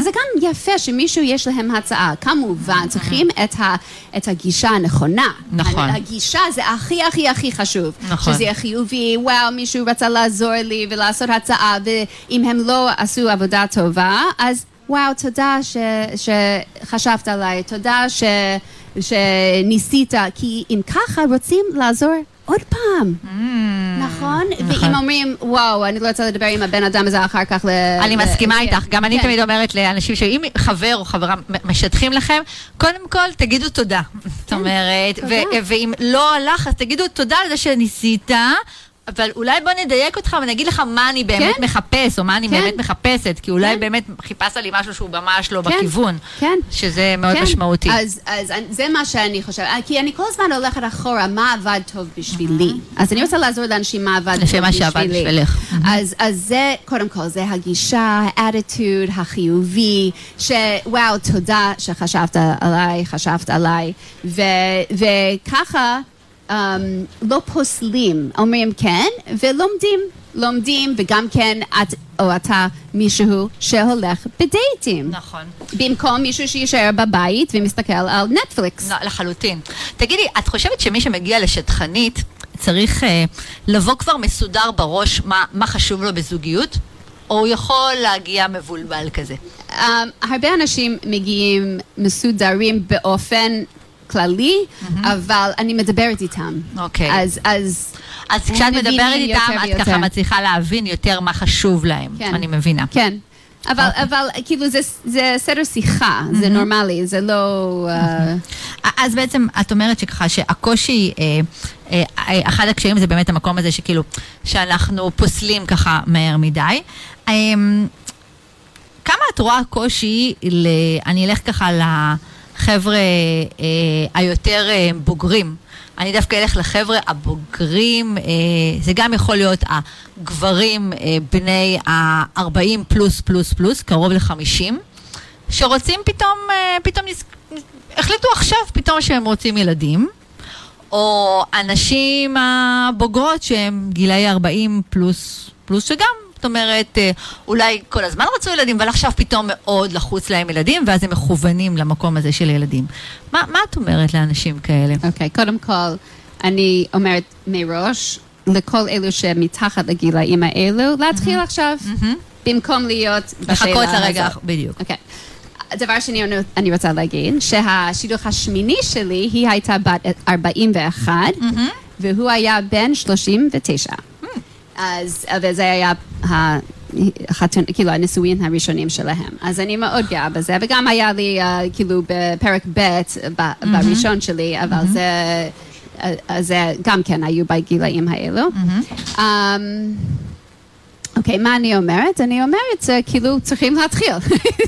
זה גם יפה שמישהו יש להם הצעה. כמובן, צריכים את, ה, את הגישה הנכונה. נכון. הגישה זה הכי הכי הכי חשוב. נכון. שזה יהיה חיובי, וואו, מישהו רצה לעזור לי ולעשות הצעה, ואם הם לא עשו עבודה טובה, אז וואו, תודה ש, שחשבת עליי, תודה ש, שניסית, כי אם ככה רוצים לעזור עוד פעם. נכון? ואם אומרים, וואו, אני לא רוצה לדבר עם הבן אדם הזה אחר כך ל... אני ל- מסכימה כן, איתך, גם אני כן. תמיד אומרת לאנשים שאם חבר או חברה משטחים לכם, קודם כל תגידו תודה. זאת אומרת, תודה. ו- ואם לא הלך, אז תגידו תודה על זה שניסית. אבל אולי בוא נדייק אותך ונגיד לך מה אני באמת כן. מחפש, או מה אני כן. באמת מחפשת, כי אולי כן. באמת חיפשת לי משהו שהוא ממש לא כן, בכיוון, כן. שזה מאוד כן. משמעותי. אז, אז זה מה שאני חושבת, אה, כי אני כל הזמן הולכת אחורה, מה עבד טוב בשבילי. אז אני רוצה לעזור לאנשים מה עבד טוב לפי בשבילי. מה שעבד בשבילך. אז, אז זה, קודם כל, זה הגישה, האטיטוד, החיובי, שוואו, תודה שחשבת עליי, חשבת עליי, ו, וככה לא פוסלים, אומרים כן, ולומדים. לומדים, וגם כן את או אתה מישהו שהולך בדייטים. נכון. במקום מישהו שיישאר בבית ומסתכל על נטפליקס. לא, לחלוטין. תגידי, את חושבת שמי שמגיע לשטחנית צריך אה, לבוא כבר מסודר בראש מה, מה חשוב לו בזוגיות? או הוא יכול להגיע מבולבל כזה? Um, הרבה אנשים מגיעים מסודרים באופן כללי, אבל אני מדברת איתם. אוקיי. אז, אז, אז הם כשאת מדברת איתם, את. ככה מצליחה להבין יותר מה חשוב להם. כן. אני מבינה. כן. אבל, אוקיי. אבל כאילו זה, זה סדר שיחה, זה נורמלי, זה לא... uh, אז בעצם את אומרת שככה שהקושי, אה, אה, אה, אחד הקשיים זה באמת המקום הזה שכאילו, שאנחנו פוסלים ככה מהר מדי. אה, כמה את רואה קושי, ל... אני אלך ככה לחבר'ה אה, היותר אה, בוגרים, אני דווקא אלך לחבר'ה הבוגרים, אה, זה גם יכול להיות הגברים אה, בני ה-40 פלוס פלוס פלוס, קרוב ל-50, שרוצים פתאום, אה, פתאום נז... החליטו עכשיו פתאום שהם רוצים ילדים. או הנשים הבוגרות שהן גילאי 40 פלוס, פלוס שגם, זאת אומרת, אה, אולי כל הזמן רצו ילדים, אבל עכשיו פתאום מאוד לחוץ להם ילדים, ואז הם מכוונים למקום הזה של ילדים. מה, מה את אומרת לאנשים כאלה? אוקיי, okay, קודם כל, אני אומרת מראש, לכל אלו שמתחת לגילאים האלו, להתחיל mm-hmm. עכשיו, mm-hmm. במקום להיות בשאלה הזאת. לחכות לרגע, בדיוק. אוקיי. Okay. דבר שני אני רוצה להגיד, שהשידוך השמיני שלי, היא הייתה בת 41, mm-hmm. והוא היה בן 39. אז, וזה היה החתון, כאילו הנישואין הראשונים שלהם. אז אני מאוד גאה בזה, וגם היה לי uh, כאילו בפרק ב' mm-hmm. בראשון שלי, אבל mm-hmm. זה... אז גם כן היו בגילאים האלו. Mm-hmm. Um, אוקיי, okay, מה אני אומרת? אני אומרת, זה כאילו צריכים להתחיל.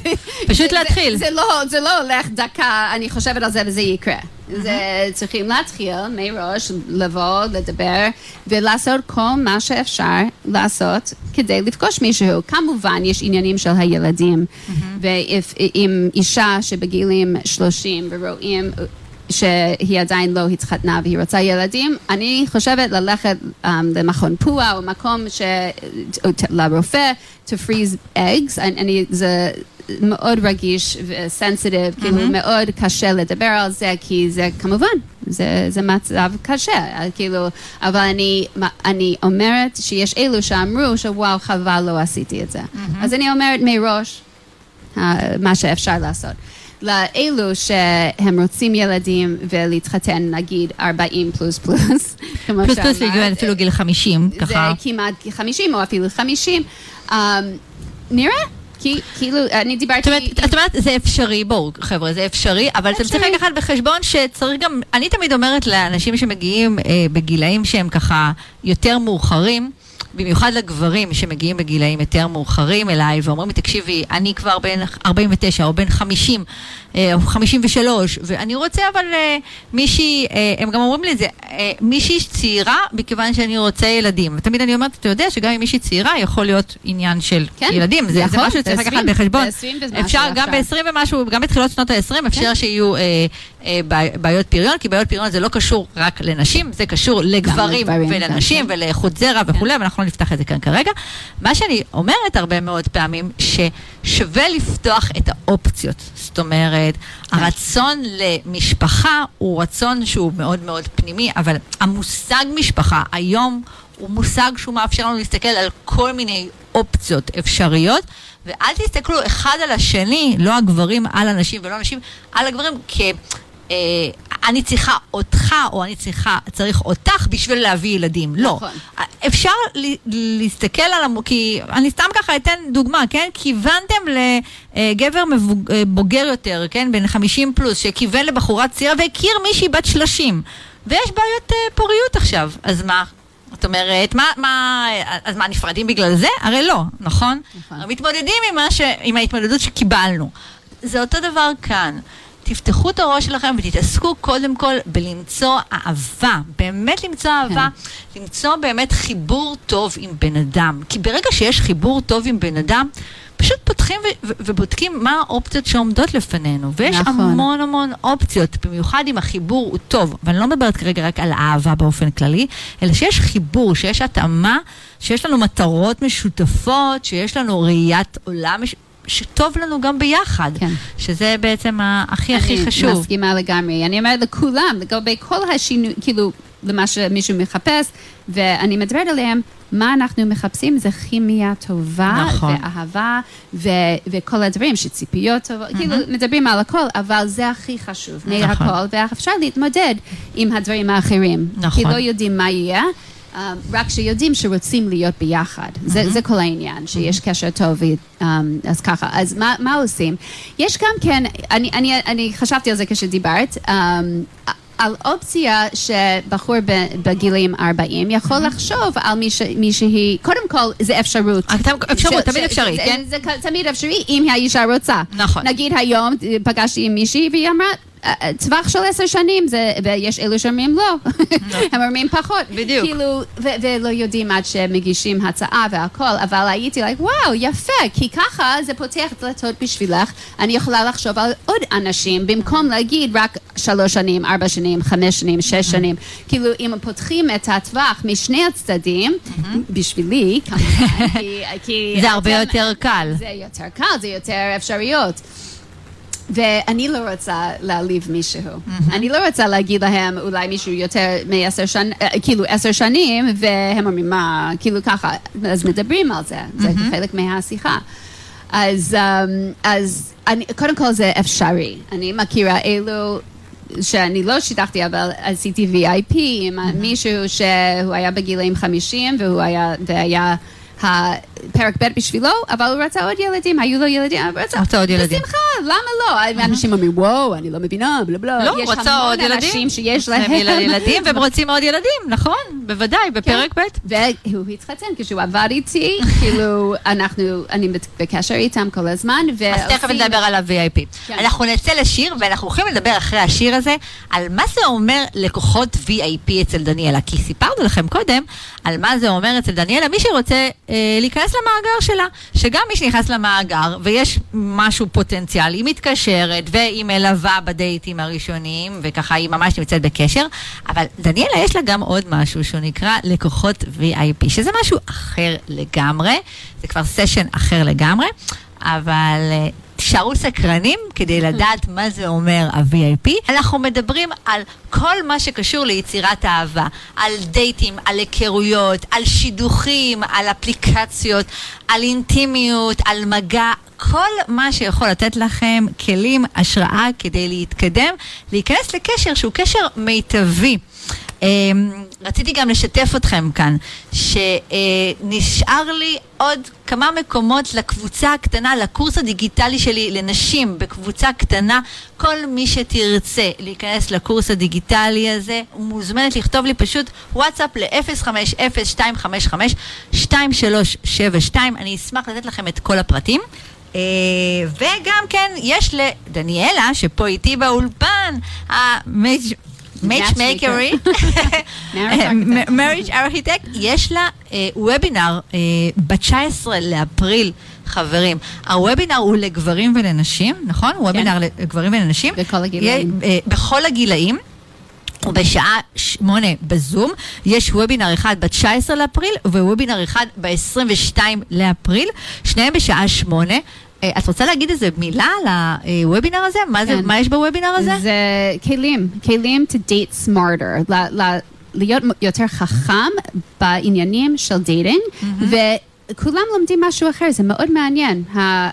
פשוט להתחיל. זה, זה, לא, זה לא הולך דקה, אני חושבת על זה וזה יקרה. Mm-hmm. זה צריכים להתחיל מראש, לבוא, לדבר, ולעשות כל מה שאפשר לעשות כדי לפגוש מישהו. כמובן, יש עניינים של הילדים, mm-hmm. ואם אישה שבגילים 30 ורואים שהיא עדיין לא התחתנה והיא רוצה ילדים, אני חושבת ללכת um, למכון פועה או מקום ש... לרופא to freeze eggs, אני, זה מאוד רגיש וסנסיטיב, mm-hmm. כאילו מאוד קשה לדבר על זה, כי זה כמובן, זה, זה מצב קשה, כאילו, אבל אני, אני אומרת שיש אלו שאמרו שוואו חבל לא עשיתי את זה. Mm-hmm. אז אני אומרת מראש uh, מה שאפשר לעשות. לאלו שהם רוצים ילדים ולהתחתן נגיד 40 פלוס פלוס, כמו פלוס פלוס הגיעו אפילו גיל 50, ככה. זה כמעט 50 או אפילו 50. Um, נראה. כי כאילו, אני דיברתי... את אומרת, זה אפשרי, בואו חבר'ה, זה אפשרי, אבל אתם צריכים לקחת בחשבון שצריך גם, אני תמיד אומרת לאנשים שמגיעים אה, בגילאים שהם ככה יותר מאוחרים, במיוחד לגברים שמגיעים בגילאים יותר מאוחרים אליי ואומרים לי, תקשיבי, אני כבר בן 49 או בן 50 אה, או 53, ואני רוצה אבל אה, מישהי, אה, הם גם אומרים לי את זה, מישהי צעירה מכיוון שאני רוצה ילדים. ותמיד אני אומרת, אתה יודע שגם אם מישהי צעירה יכול להיות עניין של כן, ילדים. זה, יכול, זה משהו שצריך לקחת בחשבון. אפשר גם ב-20 ומשהו, גם בתחילות שנות ה-20 אפשר כן. שיהיו בעיות פריון, כי בעיות פריון זה לא קשור רק לנשים, זה קשור לגברים ולנשים כן. ולאיכות זרע וכולי, כן. ואנחנו לא נפתח את זה כאן כרגע. מה שאני אומרת הרבה מאוד פעמים, ששווה לפתוח את האופציות. זאת אומרת, כן. הרצון למשפחה הוא רצון שהוא מאוד מאוד פנימי, אבל המושג משפחה היום הוא מושג שהוא מאפשר לנו להסתכל על כל מיני אופציות אפשריות. ואל תסתכלו אחד על השני, לא הגברים על הנשים ולא הנשים על הגברים, כ... אה, אני צריכה אותך, או אני צריכה, צריך אותך בשביל להביא ילדים. לא. נכון. אפשר להסתכל על המ... כי אני סתם ככה אתן דוגמה, כן? כיוונתם לגבר מבוג... אה, בוגר יותר, כן? בן 50 פלוס, שכיוון לבחורה צעירה והכיר מישהי בת 30. ויש בעיות uh, פוריות עכשיו, אז מה? זאת אומרת, מה, מה, אז מה, נפרדים בגלל זה? הרי לא, נכון? נכון. מתמודדים עם, ש... עם ההתמודדות שקיבלנו. זה אותו דבר כאן. תפתחו את הראש שלכם ותתעסקו קודם כל בלמצוא אהבה, באמת למצוא אהבה, כן. למצוא באמת חיבור טוב עם בן אדם. כי ברגע שיש חיבור טוב עם בן אדם, פשוט פותחים ו- ו- ובודקים מה האופציות שעומדות לפנינו. ויש נכון. המון המון אופציות, במיוחד אם החיבור הוא טוב. ואני לא מדברת כרגע רק על אהבה באופן כללי, אלא שיש חיבור, שיש התאמה, שיש לנו מטרות משותפות, שיש לנו ראיית עולם משותפת. שטוב לנו גם ביחד, כן. שזה בעצם הכי הכי חשוב. אני מסכימה לגמרי. אני אומרת לכולם, לגבי כל השינוי, כאילו, למה שמישהו מחפש, ואני מדברת עליהם, מה אנחנו מחפשים זה כימיה טובה, נכון. ואהבה, ו- וכל הדברים, שציפיות טובות, mm-hmm. כאילו מדברים על הכל, אבל זה הכי חשוב, נכון. מהכל, ואפשר להתמודד עם הדברים האחרים. נכון. כי לא יודעים מה יהיה. Um, רק שיודעים שרוצים להיות ביחד. Mm-hmm. זה, זה כל העניין, שיש mm-hmm. קשר טוב, um, אז ככה. אז מה, מה עושים? יש גם כן, אני, אני, אני חשבתי על זה כשדיברת, um, על אופציה שבחור בגילים 40 יכול mm-hmm. לחשוב על מישהי, קודם כל זה אפשרות. אפשרות, תמיד אפשרי, כן? זה תמיד אפשרי אם האישה רוצה. נכון. נגיד היום פגשתי עם מישהי והיא אמרה, אה, טווח של עשר שנים, זה, ויש אלו שאומרים לא, הם אומרים פחות. בדיוק. כאילו, ו- ולא יודעים עד שמגישים הצעה והכל, אבל הייתי like, וואו, יפה, כי ככה זה פותח דלתות בשבילך, אני יכולה לחשוב על עוד אנשים, במקום להגיד רק שלוש שנים, ארבע שנים, חמש שנים, שש שנים. כאילו, אם פותחים את הטווח משני הצדדים, בשבילי, כמובן, כי... כי זה הרבה יותר קל. זה יותר קל, זה יותר אפשריות. ואני לא רוצה להעליב מישהו. אני לא רוצה להגיד להם אולי מישהו יותר מעשר שנים, כאילו עשר שנים, והם אומרים מה, כאילו ככה, אז מדברים על זה, זה חלק מהשיחה. אז, um, אז אני, קודם כל זה אפשרי. אני מכירה אלו שאני לא שיתחתי, אבל עשיתי VIP עם מישהו שהוא היה בגילאים 50 והוא היה, והיה הפרק ב' בשבילו, אבל הוא רצה עוד ילדים, היו לו ילדים, הוא רצה, רצה עוד ילדים. בשמחה, למה לא? אנשים אומרים, וואו, אני לא מבינה, בלה בלה. לא, הוא יש רצה עוד המון ילדים. אנשים שיש יש להם ילדים והם רוצים עוד ילדים, נכון, בוודאי, בפרק ב'. והוא התחתן כשהוא עבד איתי, כאילו, אנחנו, אני בקשר איתם כל הזמן, אז תכף נדבר על ה-VIP. כן. אנחנו נצא לשיר, ואנחנו הולכים לדבר אחרי השיר הזה על מה זה אומר לקוחות VIP אצל דניאלה. כי סיפרנו לכם קודם על מה זה אומר אצל דניאלה, מי שרוצה אה, להיכנס למאגר שלה. שגם מי שנכנס למאגר, ויש משהו פוטנציאל, היא מתקשרת, והיא מלווה בדייטים הראשונים, וככה היא ממש נמצאת בקשר, אבל דניאלה יש לה גם עוד משהו שהוא נקרא לקוחות VIP, שזה משהו אחר לגמרי, זה כבר סשן אחר לגמרי, אבל... תישארו סקרנים כדי לדעת מה זה אומר ה-VIP. אנחנו מדברים על כל מה שקשור ליצירת אהבה, על דייטים, על היכרויות, על שידוכים, על אפליקציות, על אינטימיות, על מגע, כל מה שיכול לתת לכם כלים, השראה כדי להתקדם, להיכנס לקשר שהוא קשר מיטבי. אמ, רציתי גם לשתף אתכם כאן, שנשאר לי עוד כמה מקומות לקבוצה הקטנה, לקורס הדיגיטלי שלי לנשים בקבוצה קטנה. כל מי שתרצה להיכנס לקורס הדיגיטלי הזה, מוזמנת לכתוב לי פשוט וואטסאפ ל-050-255-2372. אני אשמח לתת לכם את כל הפרטים. אה, וגם כן, יש לדניאלה, שפה איתי באולפן, המאצ'מייקרי, מריג' ארכיטקט, יש לה אה, וובינר אה, ב-19 לאפריל. חברים, הוובינר הוא לגברים ולנשים, נכון? וובינר לגברים ולנשים. בכל הגילאים. אה, בכל הגילאים. ובשעה שמונה בזום יש וובינר אחד ב-19 לאפריל ווובינר אחד ב-22 לאפריל, שניהם בשעה שמונה. אה, את רוצה להגיד איזה מילה על הוובינר הזה? מה, זה, כן. מה יש בוובינר הזה? זה כלים, כלים to date smarter, ל- ל- להיות יותר חכם בעניינים של dating, וכולם לומדים משהו אחר, זה מאוד מעניין.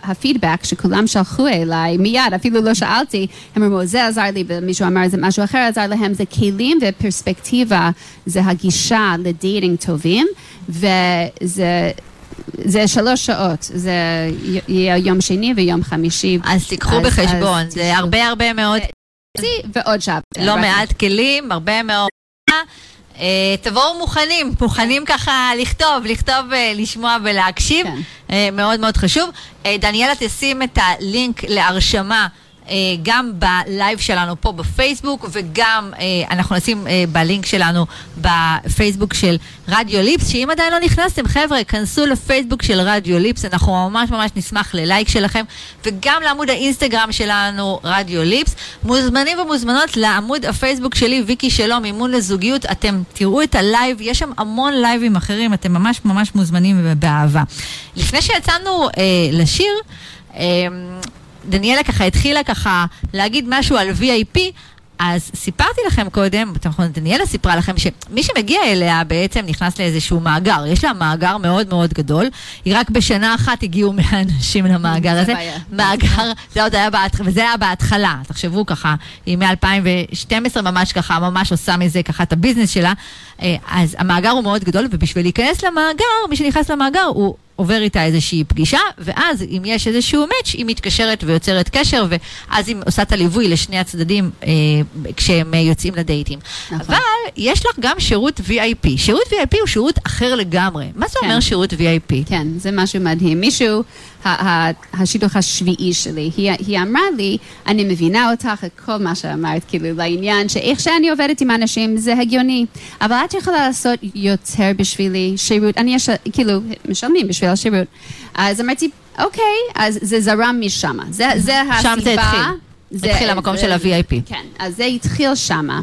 הפידבק שכולם שלחו אליי מיד, אפילו לא שאלתי, הם אמרו, זה עזר לי, ומישהו אמר זה משהו אחר עזר להם, זה כלים ופרספקטיבה, זה הגישה ל dating טובים, וזה... זה שלוש שעות, זה יהיה יום שני ויום חמישי. אז תיקחו אז- בחשבון, אז זה הרבה הרבה מאוד, ועוד שעה. לא מעט כלים, הרבה מאוד... אה, תבואו מוכנים, מוכנים ככה לכתוב, לכתוב, אה, לשמוע ולהקשיב, כן. אה, מאוד מאוד חשוב. דניאלה תשים את הלינק להרשמה. אה, גם בלייב שלנו פה בפייסבוק וגם אה, אנחנו נשים אה, בלינק שלנו בפייסבוק של רדיו ליפס, שאם עדיין לא נכנסתם, חבר'ה, כנסו לפייסבוק של רדיו ליפס, אנחנו ממש ממש נשמח ללייק שלכם, וגם לעמוד האינסטגרם שלנו, רדיו ליפס. מוזמנים ומוזמנות לעמוד הפייסבוק שלי, ויקי שלום, אימון לזוגיות, אתם תראו את הלייב, יש שם המון לייבים אחרים, אתם ממש ממש מוזמנים ובאהבה. לפני שיצאנו אה, לשיר, אה, דניאלה ככה התחילה ככה להגיד משהו על VIP, אז סיפרתי לכם קודם, נכון דניאלה סיפרה לכם שמי שמגיע אליה בעצם נכנס לאיזשהו מאגר, יש לה מאגר מאוד מאוד גדול, היא רק בשנה אחת הגיעו 100 אנשים למאגר זה הזה, בעיה. מאגר, זה עוד היה בהתחלה, וזה היה בהתחלה, תחשבו ככה, היא מ-2012 ממש ככה, ממש עושה מזה ככה את הביזנס שלה, אה, אז המאגר הוא מאוד גדול, ובשביל להיכנס למאגר, מי שנכנס למאגר הוא עובר איתה איזושהי פגישה, ואז אם יש איזשהו מאץ', היא מתקשרת ויוצרת קשר, ואז היא עושה את הליווי לשני הצדדים אה, כשהם אה, יוצאים לדייטים. נכון. אבל יש לך גם שירות VIP. שירות VIP הוא שירות אחר לגמרי. מה זה כן. אומר שירות VIP? כן, זה משהו מדהים. מישהו, השידוך השביעי שלי, היא, היא אמרה לי, אני מבינה אותך, את כל מה שאמרת, כאילו, לעניין שאיך שאני עובדת עם אנשים זה הגיוני, אבל את יכולה לעשות יותר בשבילי שירות, אני יש, כאילו, משלמים בשביל השירות. אז אמרתי, אוקיי, אז זה זרם משם. זה, זה הסיבה. שם זה התחיל. התחיל המקום של ה-VIP. כן, אז זה התחיל שמה.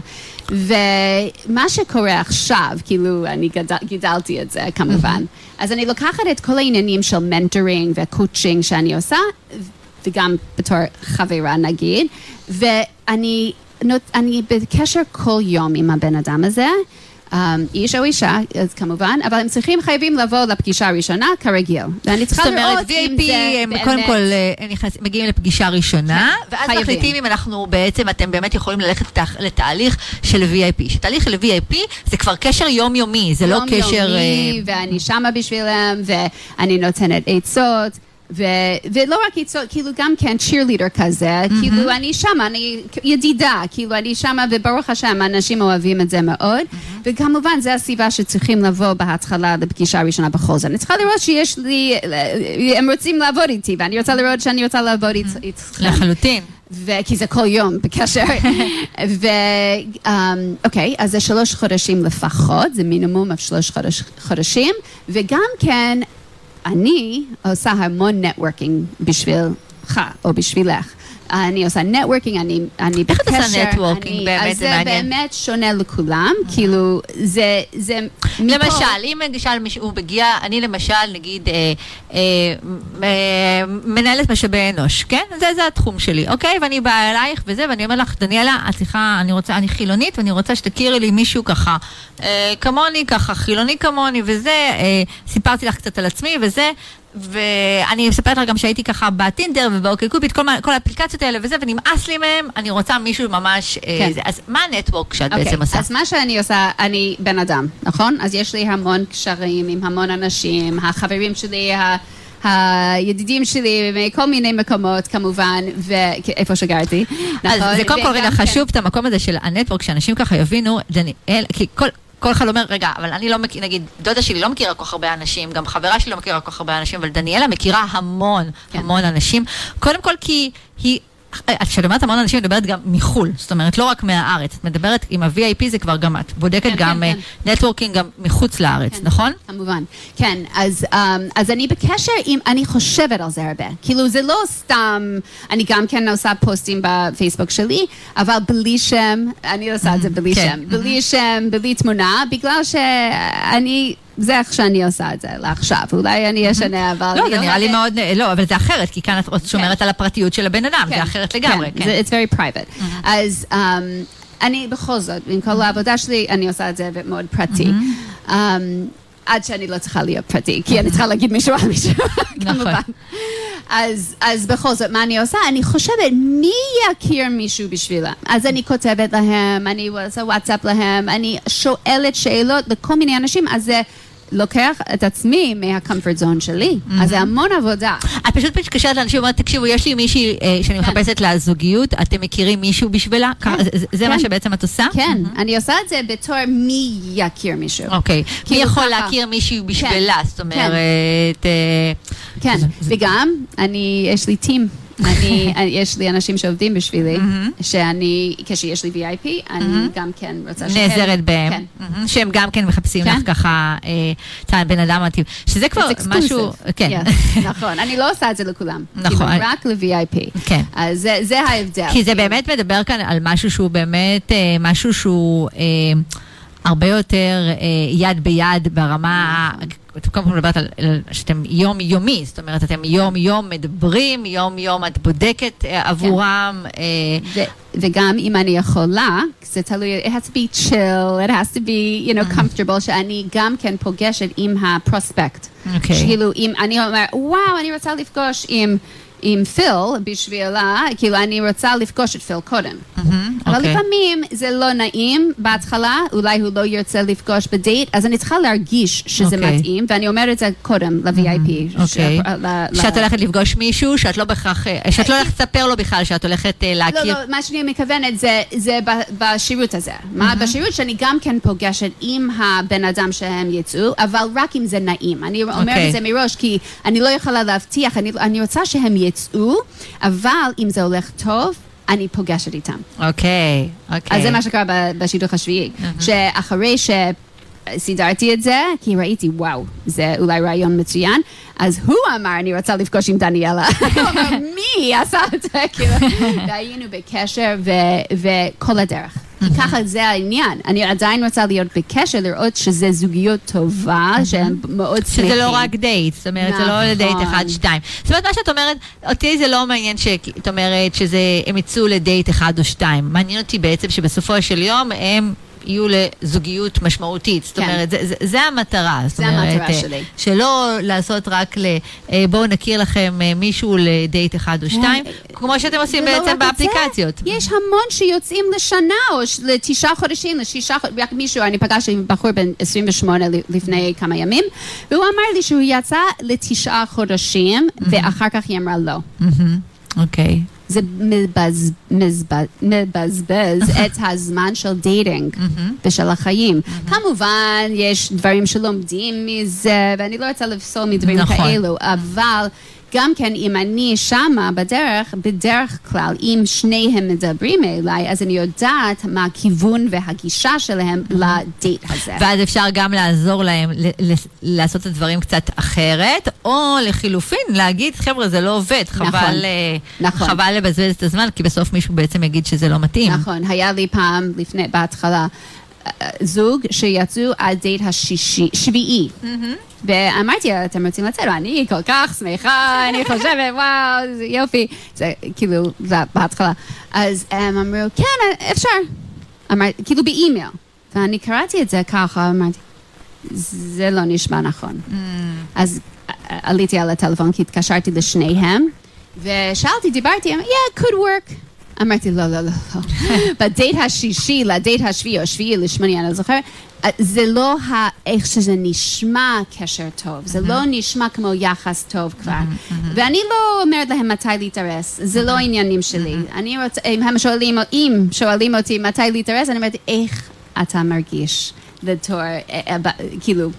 ומה שקורה עכשיו, כאילו, אני גדל, גידלתי את זה כמובן, אז אני לוקחת את כל העניינים של mentoring ו coaching שאני עושה, וגם בתור חברה נגיד, ואני נות, אני בקשר כל יום עם הבן אדם הזה. Um, איש או אישה, אז כמובן, אבל הם צריכים, חייבים לבוא לפגישה הראשונה כרגיל. ואני צריכה זאת לראות אומרת, אם VIP זה הם באמת... קודם כל אה, מגיעים לפגישה ראשונה, כן, ואז. מחליטים אם אנחנו בעצם, אתם באמת יכולים ללכת לתהליך של VIP. שתהליך של VIP זה כבר קשר יומיומי, זה לא קשר... יומיומי, אה, ואני שמה בשבילם, ואני נותנת עצות. ו- ולא רק עצות, כאילו גם כן cheerleader כזה, כאילו אני שמה, אני ידידה, כאילו אני שמה, וברוך השם, אנשים אוהבים את זה מאוד, וכמובן, זו הסיבה שצריכים לבוא בהתחלה לפגישה הראשונה בכל זאת. אני צריכה לראות שיש לי, הם רוצים לעבוד איתי, ואני רוצה לראות שאני רוצה לעבוד אית- איתכם. לחלוטין. כי זה כל יום בקשר. ואוקיי, אז זה שלוש חודשים לפחות, זה מינימום של שלוש חודש, חודשים, וגם כן, אני עושה המון networking בשבילך או בשבילך. אני עושה networking, אני, אני איך את בקשר. עושה networking? אני- באמת, אז זה מעניין. זה באמת שונה לכולם, כאילו, זה, זה מפה- למשל, אם למשל מישהו הוא מגיע, אני למשל, נגיד, אה, אה, אה, מנהלת משאבי אנוש, כן? זה, זה התחום שלי, אוקיי? ואני באה אלייך וזה, ואני אומר לך, דניאלה, את צריכה, אני רוצה, אני חילונית, ואני רוצה שתכירי לי מישהו ככה, אה, כמוני, ככה, חילוני כמוני, וזה, אה, סיפרתי לך קצת על עצמי, וזה. ואני מספרת לך גם שהייתי ככה בטינדר ובאוקיי קופיד, כל, כל האפליקציות האלה וזה, ונמאס לי מהם, אני רוצה מישהו ממש... אה, כן. זה. אז מה הנטוורק שאת אוקיי, בעצם עושה? אז מה שאני עושה, אני בן אדם, נכון? אז יש לי המון קשרים עם המון אנשים, החברים שלי, ה... הידידים שלי מכל מיני מקומות כמובן, ואיפה שגרתי, נכון? אז זה קודם כל רגע כן- חשוב את המקום הזה של הנטוורק, שאנשים ככה יבינו, דניאל, כי כל... כל אחד אומר, רגע, אבל אני לא מכיר, נגיד, דודה שלי לא מכירה כל כך הרבה אנשים, גם חברה שלי לא מכירה כל כך הרבה אנשים, אבל דניאלה מכירה המון, כן. המון אנשים. קודם כל כי היא, כשאת אומרת המון אנשים, את מדברת גם מחו"ל, זאת אומרת, לא רק מהארץ. את מדברת עם ה-VIP, זה כבר גם, את בודקת כן, גם כן, נטוורקינג גם מחוץ לארץ, כן, נכון? כמובן. כן, אז, um, אז אני בקשר עם, אני חושבת על זה הרבה. כאילו, זה לא סתם, אני גם כן עושה פוסטים בפייסבוק שלי, אבל בלי שם, אני עושה את זה בלי כן. שם. בלי שם, בלי תמונה, בגלל שאני, זה איך שאני עושה את זה לעכשיו. אולי אני אשנה, אבל... לא, זה נראה לי מאוד, לא, אבל זה אחרת, כי כאן את שומרת על הפרטיות של הבן אדם, זה אחרת לגמרי, כן. זה, it's very private. אז um, אני בכל זאת, עם כל העבודה שלי, אני עושה את זה מאוד פרטי. Um, עד שאני לא צריכה להיות פרטי, כי אני צריכה להגיד מישהו על מישהו, כמובן. אז, אז בכל זאת, מה אני עושה? אני חושבת, מי יכיר מישהו בשבילה? אז אני כותבת להם, אני עושה וואטסאפ להם, אני שואלת שאלות לכל מיני אנשים, אז זה לוקח את עצמי מה-comfort zone שלי. אז זה המון עבודה. את פשוט מתקשרת לאנשים ואומרת, תקשיבו, יש לי מישהי אה, שאני כן. מחפשת לה זוגיות, אתם מכירים מישהו בשבילה? ככה, זה- זה- זה מה כן. שבעצם את עושה? כן, אני עושה את זה בתור מי יכיר מישהו. אוקיי. מי כאילו יכול ככה. להכיר מישהי בשבילה? זאת אומרת, אה, כן, וגם, אני, יש לי טים. אני, יש לי אנשים שעובדים בשבילי, שאני, כשיש לי VIP, אני גם כן רוצה שהם... נעזרת בהם, כן. שהם גם כן מחפשים כן. לך ככה אה, את הבן אדם מתאים. שזה כבר. משהו, כן. נכון, אני לא עושה את זה לכולם. נכון. כאילו, רק ל-VIP. כן. אז זה- זה ההבדל. כי זה. באמת מדבר כאן על משהו שהוא באמת, אה, משהו שהוא אה, הרבה יותר אה, יד ביד ברמה, ה- את כל מדברת על, על שאתם יום-יומי, זאת אומרת, אתם יום-יום מדברים, יום-יום את בודקת אה, עבורם. אה, ו- וגם אם אני יכולה, זה תלוי, it has to be chill, it has to be, you know, comfortable, שאני גם כן פוגשת עם הפרוספקט. אוקיי. כאילו, אם אני אומרת, וואו, אני רוצה לפגוש עם... עם פיל בשבילה, כאילו אני רוצה לפגוש את פיל קודם. אבל אוקיי. לפעמים זה לא נעים בהתחלה, אולי הוא לא ירצה לפגוש בדייט, אז אני צריכה להרגיש שזה אוקיי. מתאים, ואני אומרת את זה קודם ל-VIP. אוקיי. שאת הולכת לפגוש מישהו, שאת לא בהכרח, אה, שאת לא הולכת לספר לו בכלל, שאת הולכת לא, להכיר. לא, מה שאני מכוונת זה, זה בשירות הזה. מה בשירות שאני גם כן פוגשת עם הבן אדם שהם יצאו, אבל רק אם זה נעים. אני אומרת אוקיי. את זה מראש, כי אני לא יכולה להבטיח, אני, אני רוצה שהם יצאו, אבל אם זה הולך טוב, אני פוגשת איתם. אוקיי, אוקיי. אז זה מה שקרה בשידוך השביעי. שאחרי שסידרתי את זה, כי ראיתי, וואו, זה אולי רעיון מצוין, אז הוא אמר, אני רוצה לפגוש עם דניאלה. הוא אמר, מי עשה את זה? כאילו, והיינו בקשר וכל הדרך. כי ככה זה העניין. אני עדיין רוצה להיות בקשר, לראות שזה זוגיות טובה, שהם מאוד שמחים. שזה לא רק דייט, זאת אומרת, זה לא נכון. לדייט אחד, שתיים. זאת אומרת, מה שאת אומרת, אותי זה לא מעניין שאת אומרת שזה, הם יצאו לדייט אחד או שתיים. מעניין אותי בעצם שבסופו של יום הם... יהיו לזוגיות משמעותית, זאת כן. אומרת, זה, זה, זה המטרה, זאת זה אומרת, המטרה אה, שלי. שלא לעשות רק ל... אה, בואו נכיר לכם אה, מישהו לדייט אחד או שתיים, כמו שאתם עושים לא בעצם זה. באפליקציות. יש המון שיוצאים לשנה או לתשעה חודשים, לשישה חודשים, רק מישהו, אני פגשתי עם בחור בן 28 ל- לפני כמה ימים, והוא אמר לי שהוא יצא לתשעה חודשים, ואחר כך היא אמרה לא. אוקיי. זה מבז, מבז, מבזבז את הזמן של dating ושל החיים. כמובן, יש דברים שלומדים מזה, ואני לא רוצה לפסול מדברים נכון. כאלו, אבל גם כן, אם אני שמה בדרך, בדרך כלל, אם שניהם מדברים אליי, אז אני יודעת מה הכיוון והגישה שלהם לדייט הזה. ואז אפשר גם לעזור להם לעשות את הדברים קצת אחרת, או לחילופין, להגיד, חבר'ה, זה לא עובד, חבל, אה, נכון. חבל לבזבז את הזמן, כי בסוף מישהו בעצם יגיד שזה לא מתאים. נכון, היה לי פעם, לפני, בהתחלה, זוג שיצאו עד דייט השישי, שביעי. ואמרתי, אתם רוצים לצאת? אני כל כך שמחה, אני חושבת, וואו, זה יופי. זה כאילו, זה בהתחלה. אז הם אמרו, כן, אפשר. אמרתי, כאילו באימייל. ואני קראתי את זה ככה, אמרתי, זה לא נשמע נכון. אז ע- עליתי על הטלפון, כי התקשרתי לשניהם, ושאלתי, דיברתי, yeah, could work. אמרתי, לא, לא, לא, לא. בדייט השישי, לדייט השביעי, או שביעי לשמוני, אני לא זוכרת, אה, זה לא ה- איך שזה נשמע קשר טוב, זה לא נשמע כמו יחס טוב כבר. ואני לא אומרת להם מתי להתארס, זה לא עניינים שלי. אני רוצה, אם הם שואלים, אם שואלים אותי מתי להתארס, אני אומרת, איך אתה מרגיש? בתור, אה, אה, ב- כאילו,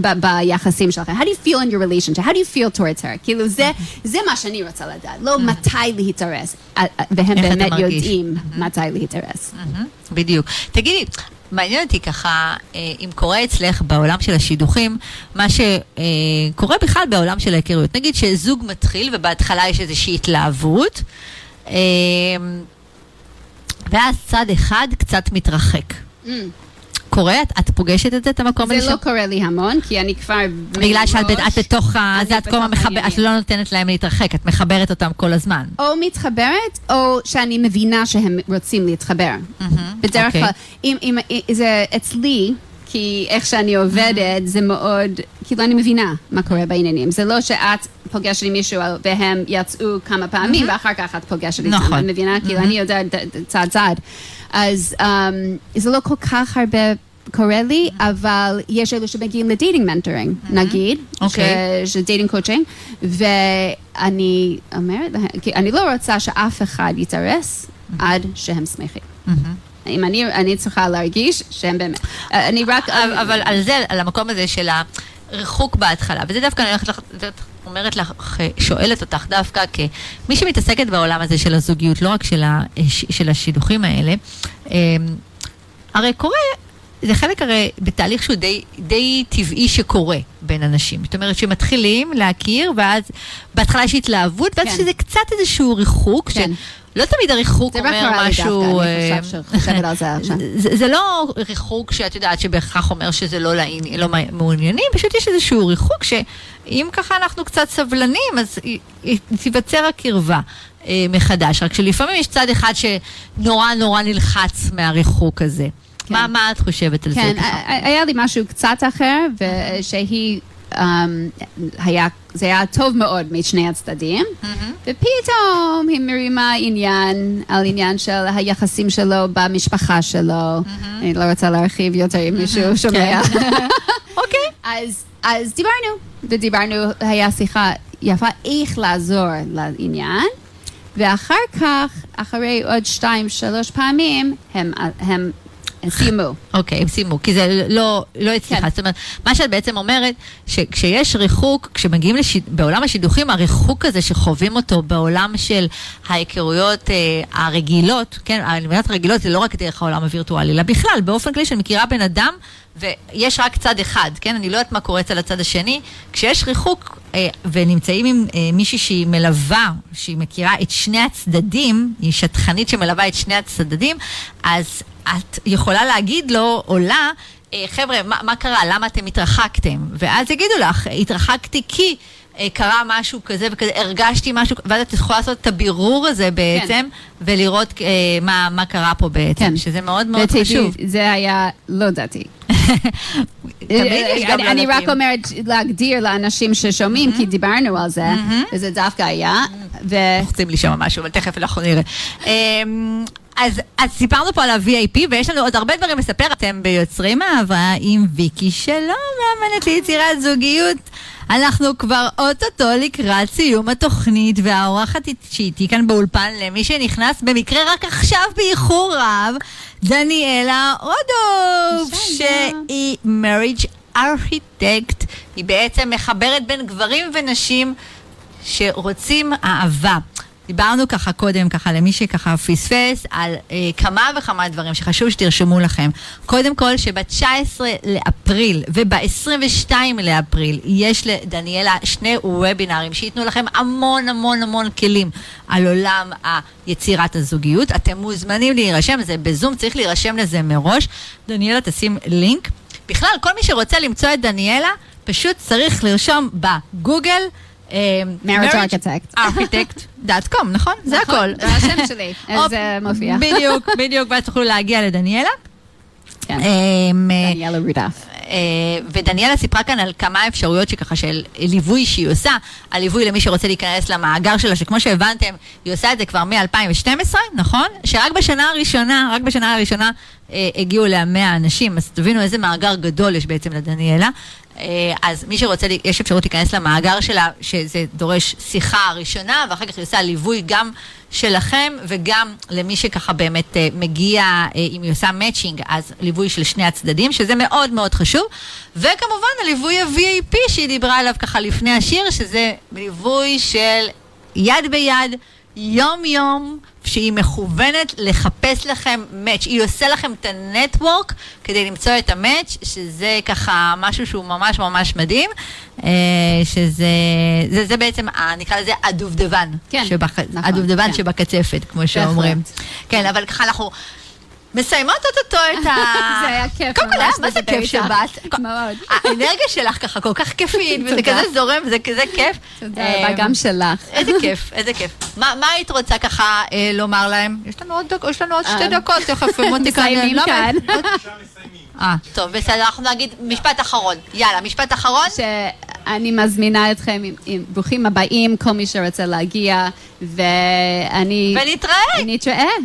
ב- ביחסים שלכם. How do you feel in your relationship? How do you feel towards her? כאילו, זה, זה מה שאני רוצה לדעת, לא מתי להתארס. אה, אה, והם באמת? יודעים מתי להתארס. מהמם, בדיוק. תגידי, מעניין אותי ככה, אה, אם קורה אצלך בעולם של השידוכים, מה שקורה בכלל בעולם של ההיכרויות. נגיד שזוג מתחיל ובהתחלה יש איזושהי התלהבות, ואז צד אחד קצת מתרחק. קורה? את, את פוגשת את זה, את המקום הזה? זה לא קורה לי המון, כי אני כבר... בגלל שאת את בתוך ה... אני זה את כל הזמן בתוך מחבר... את. לא נותנת להם להתרחק, את מחברת אותם כל הזמן. או מתחברת, או שאני מבינה שהם רוצים להתחבר. בדרך אוקיי. כלל, אם, אם, אם זה אצלי, כי איך שאני עובדת, זה מאוד, כאילו אני מבינה מה קורה בעניינים. זה לא שאת פוגשת עם מישהו והם יצאו כמה פעמים, ואחר כך את פוגשת איתם. נכון. את מבינה? כאילו אני יודעת צעד צעד. אז um, זה לא כל כך הרבה... קורה לי, אבל יש אלו שמגיעים ל dating mentoring, נגיד, אוקיי. ש- של dating coaching, ואני אומרת אני לא רוצה שאף אחד יתארס עד שהם שמחים. אם אני, אני צריכה להרגיש שהם באמת, אני רק, אבל, על זה, על המקום הזה של הריחוק בהתחלה, וזה דווקא אני הולכת לך, אומרת לך, שואלת אותך דווקא כמי שמתעסקת בעולם הזה של הזוגיות, לא רק של, ה, של השידוכים האלה, אמ, הרי קורה, זה חלק הרי בתהליך שהוא די, די טבעי שקורה בין אנשים. זאת אומרת שמתחילים להכיר, ואז בהתחלה יש התלהבות, ואז כן. יש איזה קצת איזשהו ריחוק, כן. שלא תמיד הריחוק אומר משהו... אה, זה לא ריחוק שאת יודעת שבהכרח אומר שזה לא, לא מעוניינים, פשוט יש איזשהו ריחוק שאם ככה אנחנו קצת סבלנים, אז תיווצר הקרבה אה, מחדש. רק שלפעמים יש צד אחד שנורא נורא נלחץ מהריחוק הזה. כן. מה, מה את חושבת על כן, זה? ה- היה לי משהו קצת אחר, ושהיא, um, היה זה היה טוב מאוד משני הצדדים, ופתאום היא מרימה עניין על עניין של היחסים שלו במשפחה שלו. אני לא רוצה להרחיב יותר אם מישהו שומע. אוקיי. אז, אז דיברנו, ודיברנו, היה שיחה יפה איך לעזור לעניין, ואחר כך, אחרי עוד שתיים, שלוש פעמים, הם, הם סיימו. אוקיי, הם סיימו, כי זה לא, לא הצליחה. כן. זאת אומרת, מה שאת בעצם אומרת, שכשיש ריחוק, כשמגיעים לשיד... בעולם השידוכים, הריחוק הזה שחווים אותו בעולם של ההיכרויות אה, הרגילות, כן, הלמידת הרגילות זה לא רק דרך העולם הווירטואלי, אלא בכלל, באופן כללי שאני מכירה בן אדם, ויש רק צד אחד, כן? אני לא יודעת מה קורה אצל הצד השני. כשיש ריחוק אה, ונמצאים עם אה, מישהי שהיא מלווה, שהיא מכירה את שני הצדדים, היא שטחנית שמלווה את שני הצדדים, אז את יכולה להגיד לו, או לה, אה, חבר'ה, מה, מה קרה? למה אתם התרחקתם? ואז יגידו לך, התרחקתי כי אה, קרה משהו כזה וכזה, הרגשתי משהו, ואז את יכולה לעשות את הבירור הזה בעצם, כן. ולראות אה, מה, מה קרה פה בעצם, כן. שזה מאוד מאוד ותדעי, חשוב. זה היה לא יש גם אני, אני רק. אומרת להגדיר לאנשים ששומעים, כי דיברנו על זה, וזה דווקא היה, ו... רוצים לי שם משהו, אבל תכף אנחנו נראה. אז, אז סיפרנו פה על ה-VIP, ויש לנו עוד הרבה דברים לספר. אתם ביוצרים אהבה עם ויקי שלום, מאמנת ליצירת זוגיות. אנחנו כבר אוטוטו לקראת סיום התוכנית, והאורחת שאיתי כאן באולפן, למי שנכנס במקרה רק עכשיו באיחור רב, דניאלה רודוב. שהיא marriage architect, היא בעצם מחברת בין גברים ונשים שרוצים אהבה. דיברנו ככה קודם, ככה למי שככה פספס, על אה, כמה וכמה דברים שחשוב שתרשמו לכם. קודם כל, שב-19 לאפריל וב-22 לאפריל יש לדניאלה שני וובינארים שייתנו לכם המון המון המון כלים על עולם היצירת הזוגיות. אתם מוזמנים להירשם, זה בזום, צריך להירשם לזה מראש. דניאלה תשים לינק. בכלל, כל מי שרוצה למצוא את דניאלה, פשוט צריך לרשום בגוגל. אה, Marriage Architect. architect.com, נכון? זה נכון, הכל. זה השם שלי, זה מופיע. בדיוק, בדיוק, ואז תוכלו להגיע לדניאלה. כן. אה, דניאלה רודף. אה, ודניאלה סיפרה כאן על כמה אפשרויות שככה של ליווי שהיא עושה, הליווי למי שרוצה להיכנס למאגר שלה, שכמו שהבנתם, היא עושה את זה כבר מ-2012, נכון? שרק בשנה הראשונה, רק בשנה הראשונה אה, הגיעו אליה 100 אנשים, אז תבינו איזה מאגר גדול יש בעצם לדניאלה. אה, אז מי שרוצה, יש אפשרות להיכנס למאגר שלה, שזה דורש שיחה ראשונה, ואחר כך היא עושה ליווי גם שלכם וגם למי שככה באמת אה, מגיע, אה, אם היא עושה מאצ'ינג, אז ליווי של שני הצדדים, שזה מאוד מאוד חשוב. וכמובן הליווי ה-VAP שהיא דיברה עליו ככה לפני השיר, שזה ליווי של יד ביד, יום יום, שהיא מכוונת לחפש לכם מאץ'. היא עושה לכם את הנטוורק כדי למצוא את המאץ', שזה ככה משהו שהוא ממש ממש מדהים, אה, שזה זה, זה בעצם, ה- נקרא לזה הדובדבן. כן, שבח, נכון, הדובדבן כן. שבקצפת, כמו שאומרים. כן, אבל ככה אנחנו מסיימות אוטוטו את ה... זה היה כיף קודם כל, מה זה כיף. שבאת? מאוד. האנרגיה שלך ככה כל כך כיפית, וזה. כזה זורם, וזה כזה כיף. תודה אה, רבה גם שלך. איזה כיף, איזה כיף. מה היית רוצה ככה אה, לומר להם? יש לנו עוד דק- יש לנו עוד שתי אה, דקות, תכף מוטי כאן. מסיימים? כאן. אה, טוב, בסדר, אנחנו נגיד משפט אחרון. יאללה, משפט אחרון. שאני מזמינה אתכם, עם- עם- ברוכים הבאים, כל מי שרוצה להגיע, ואני... ונתראה. נתראה.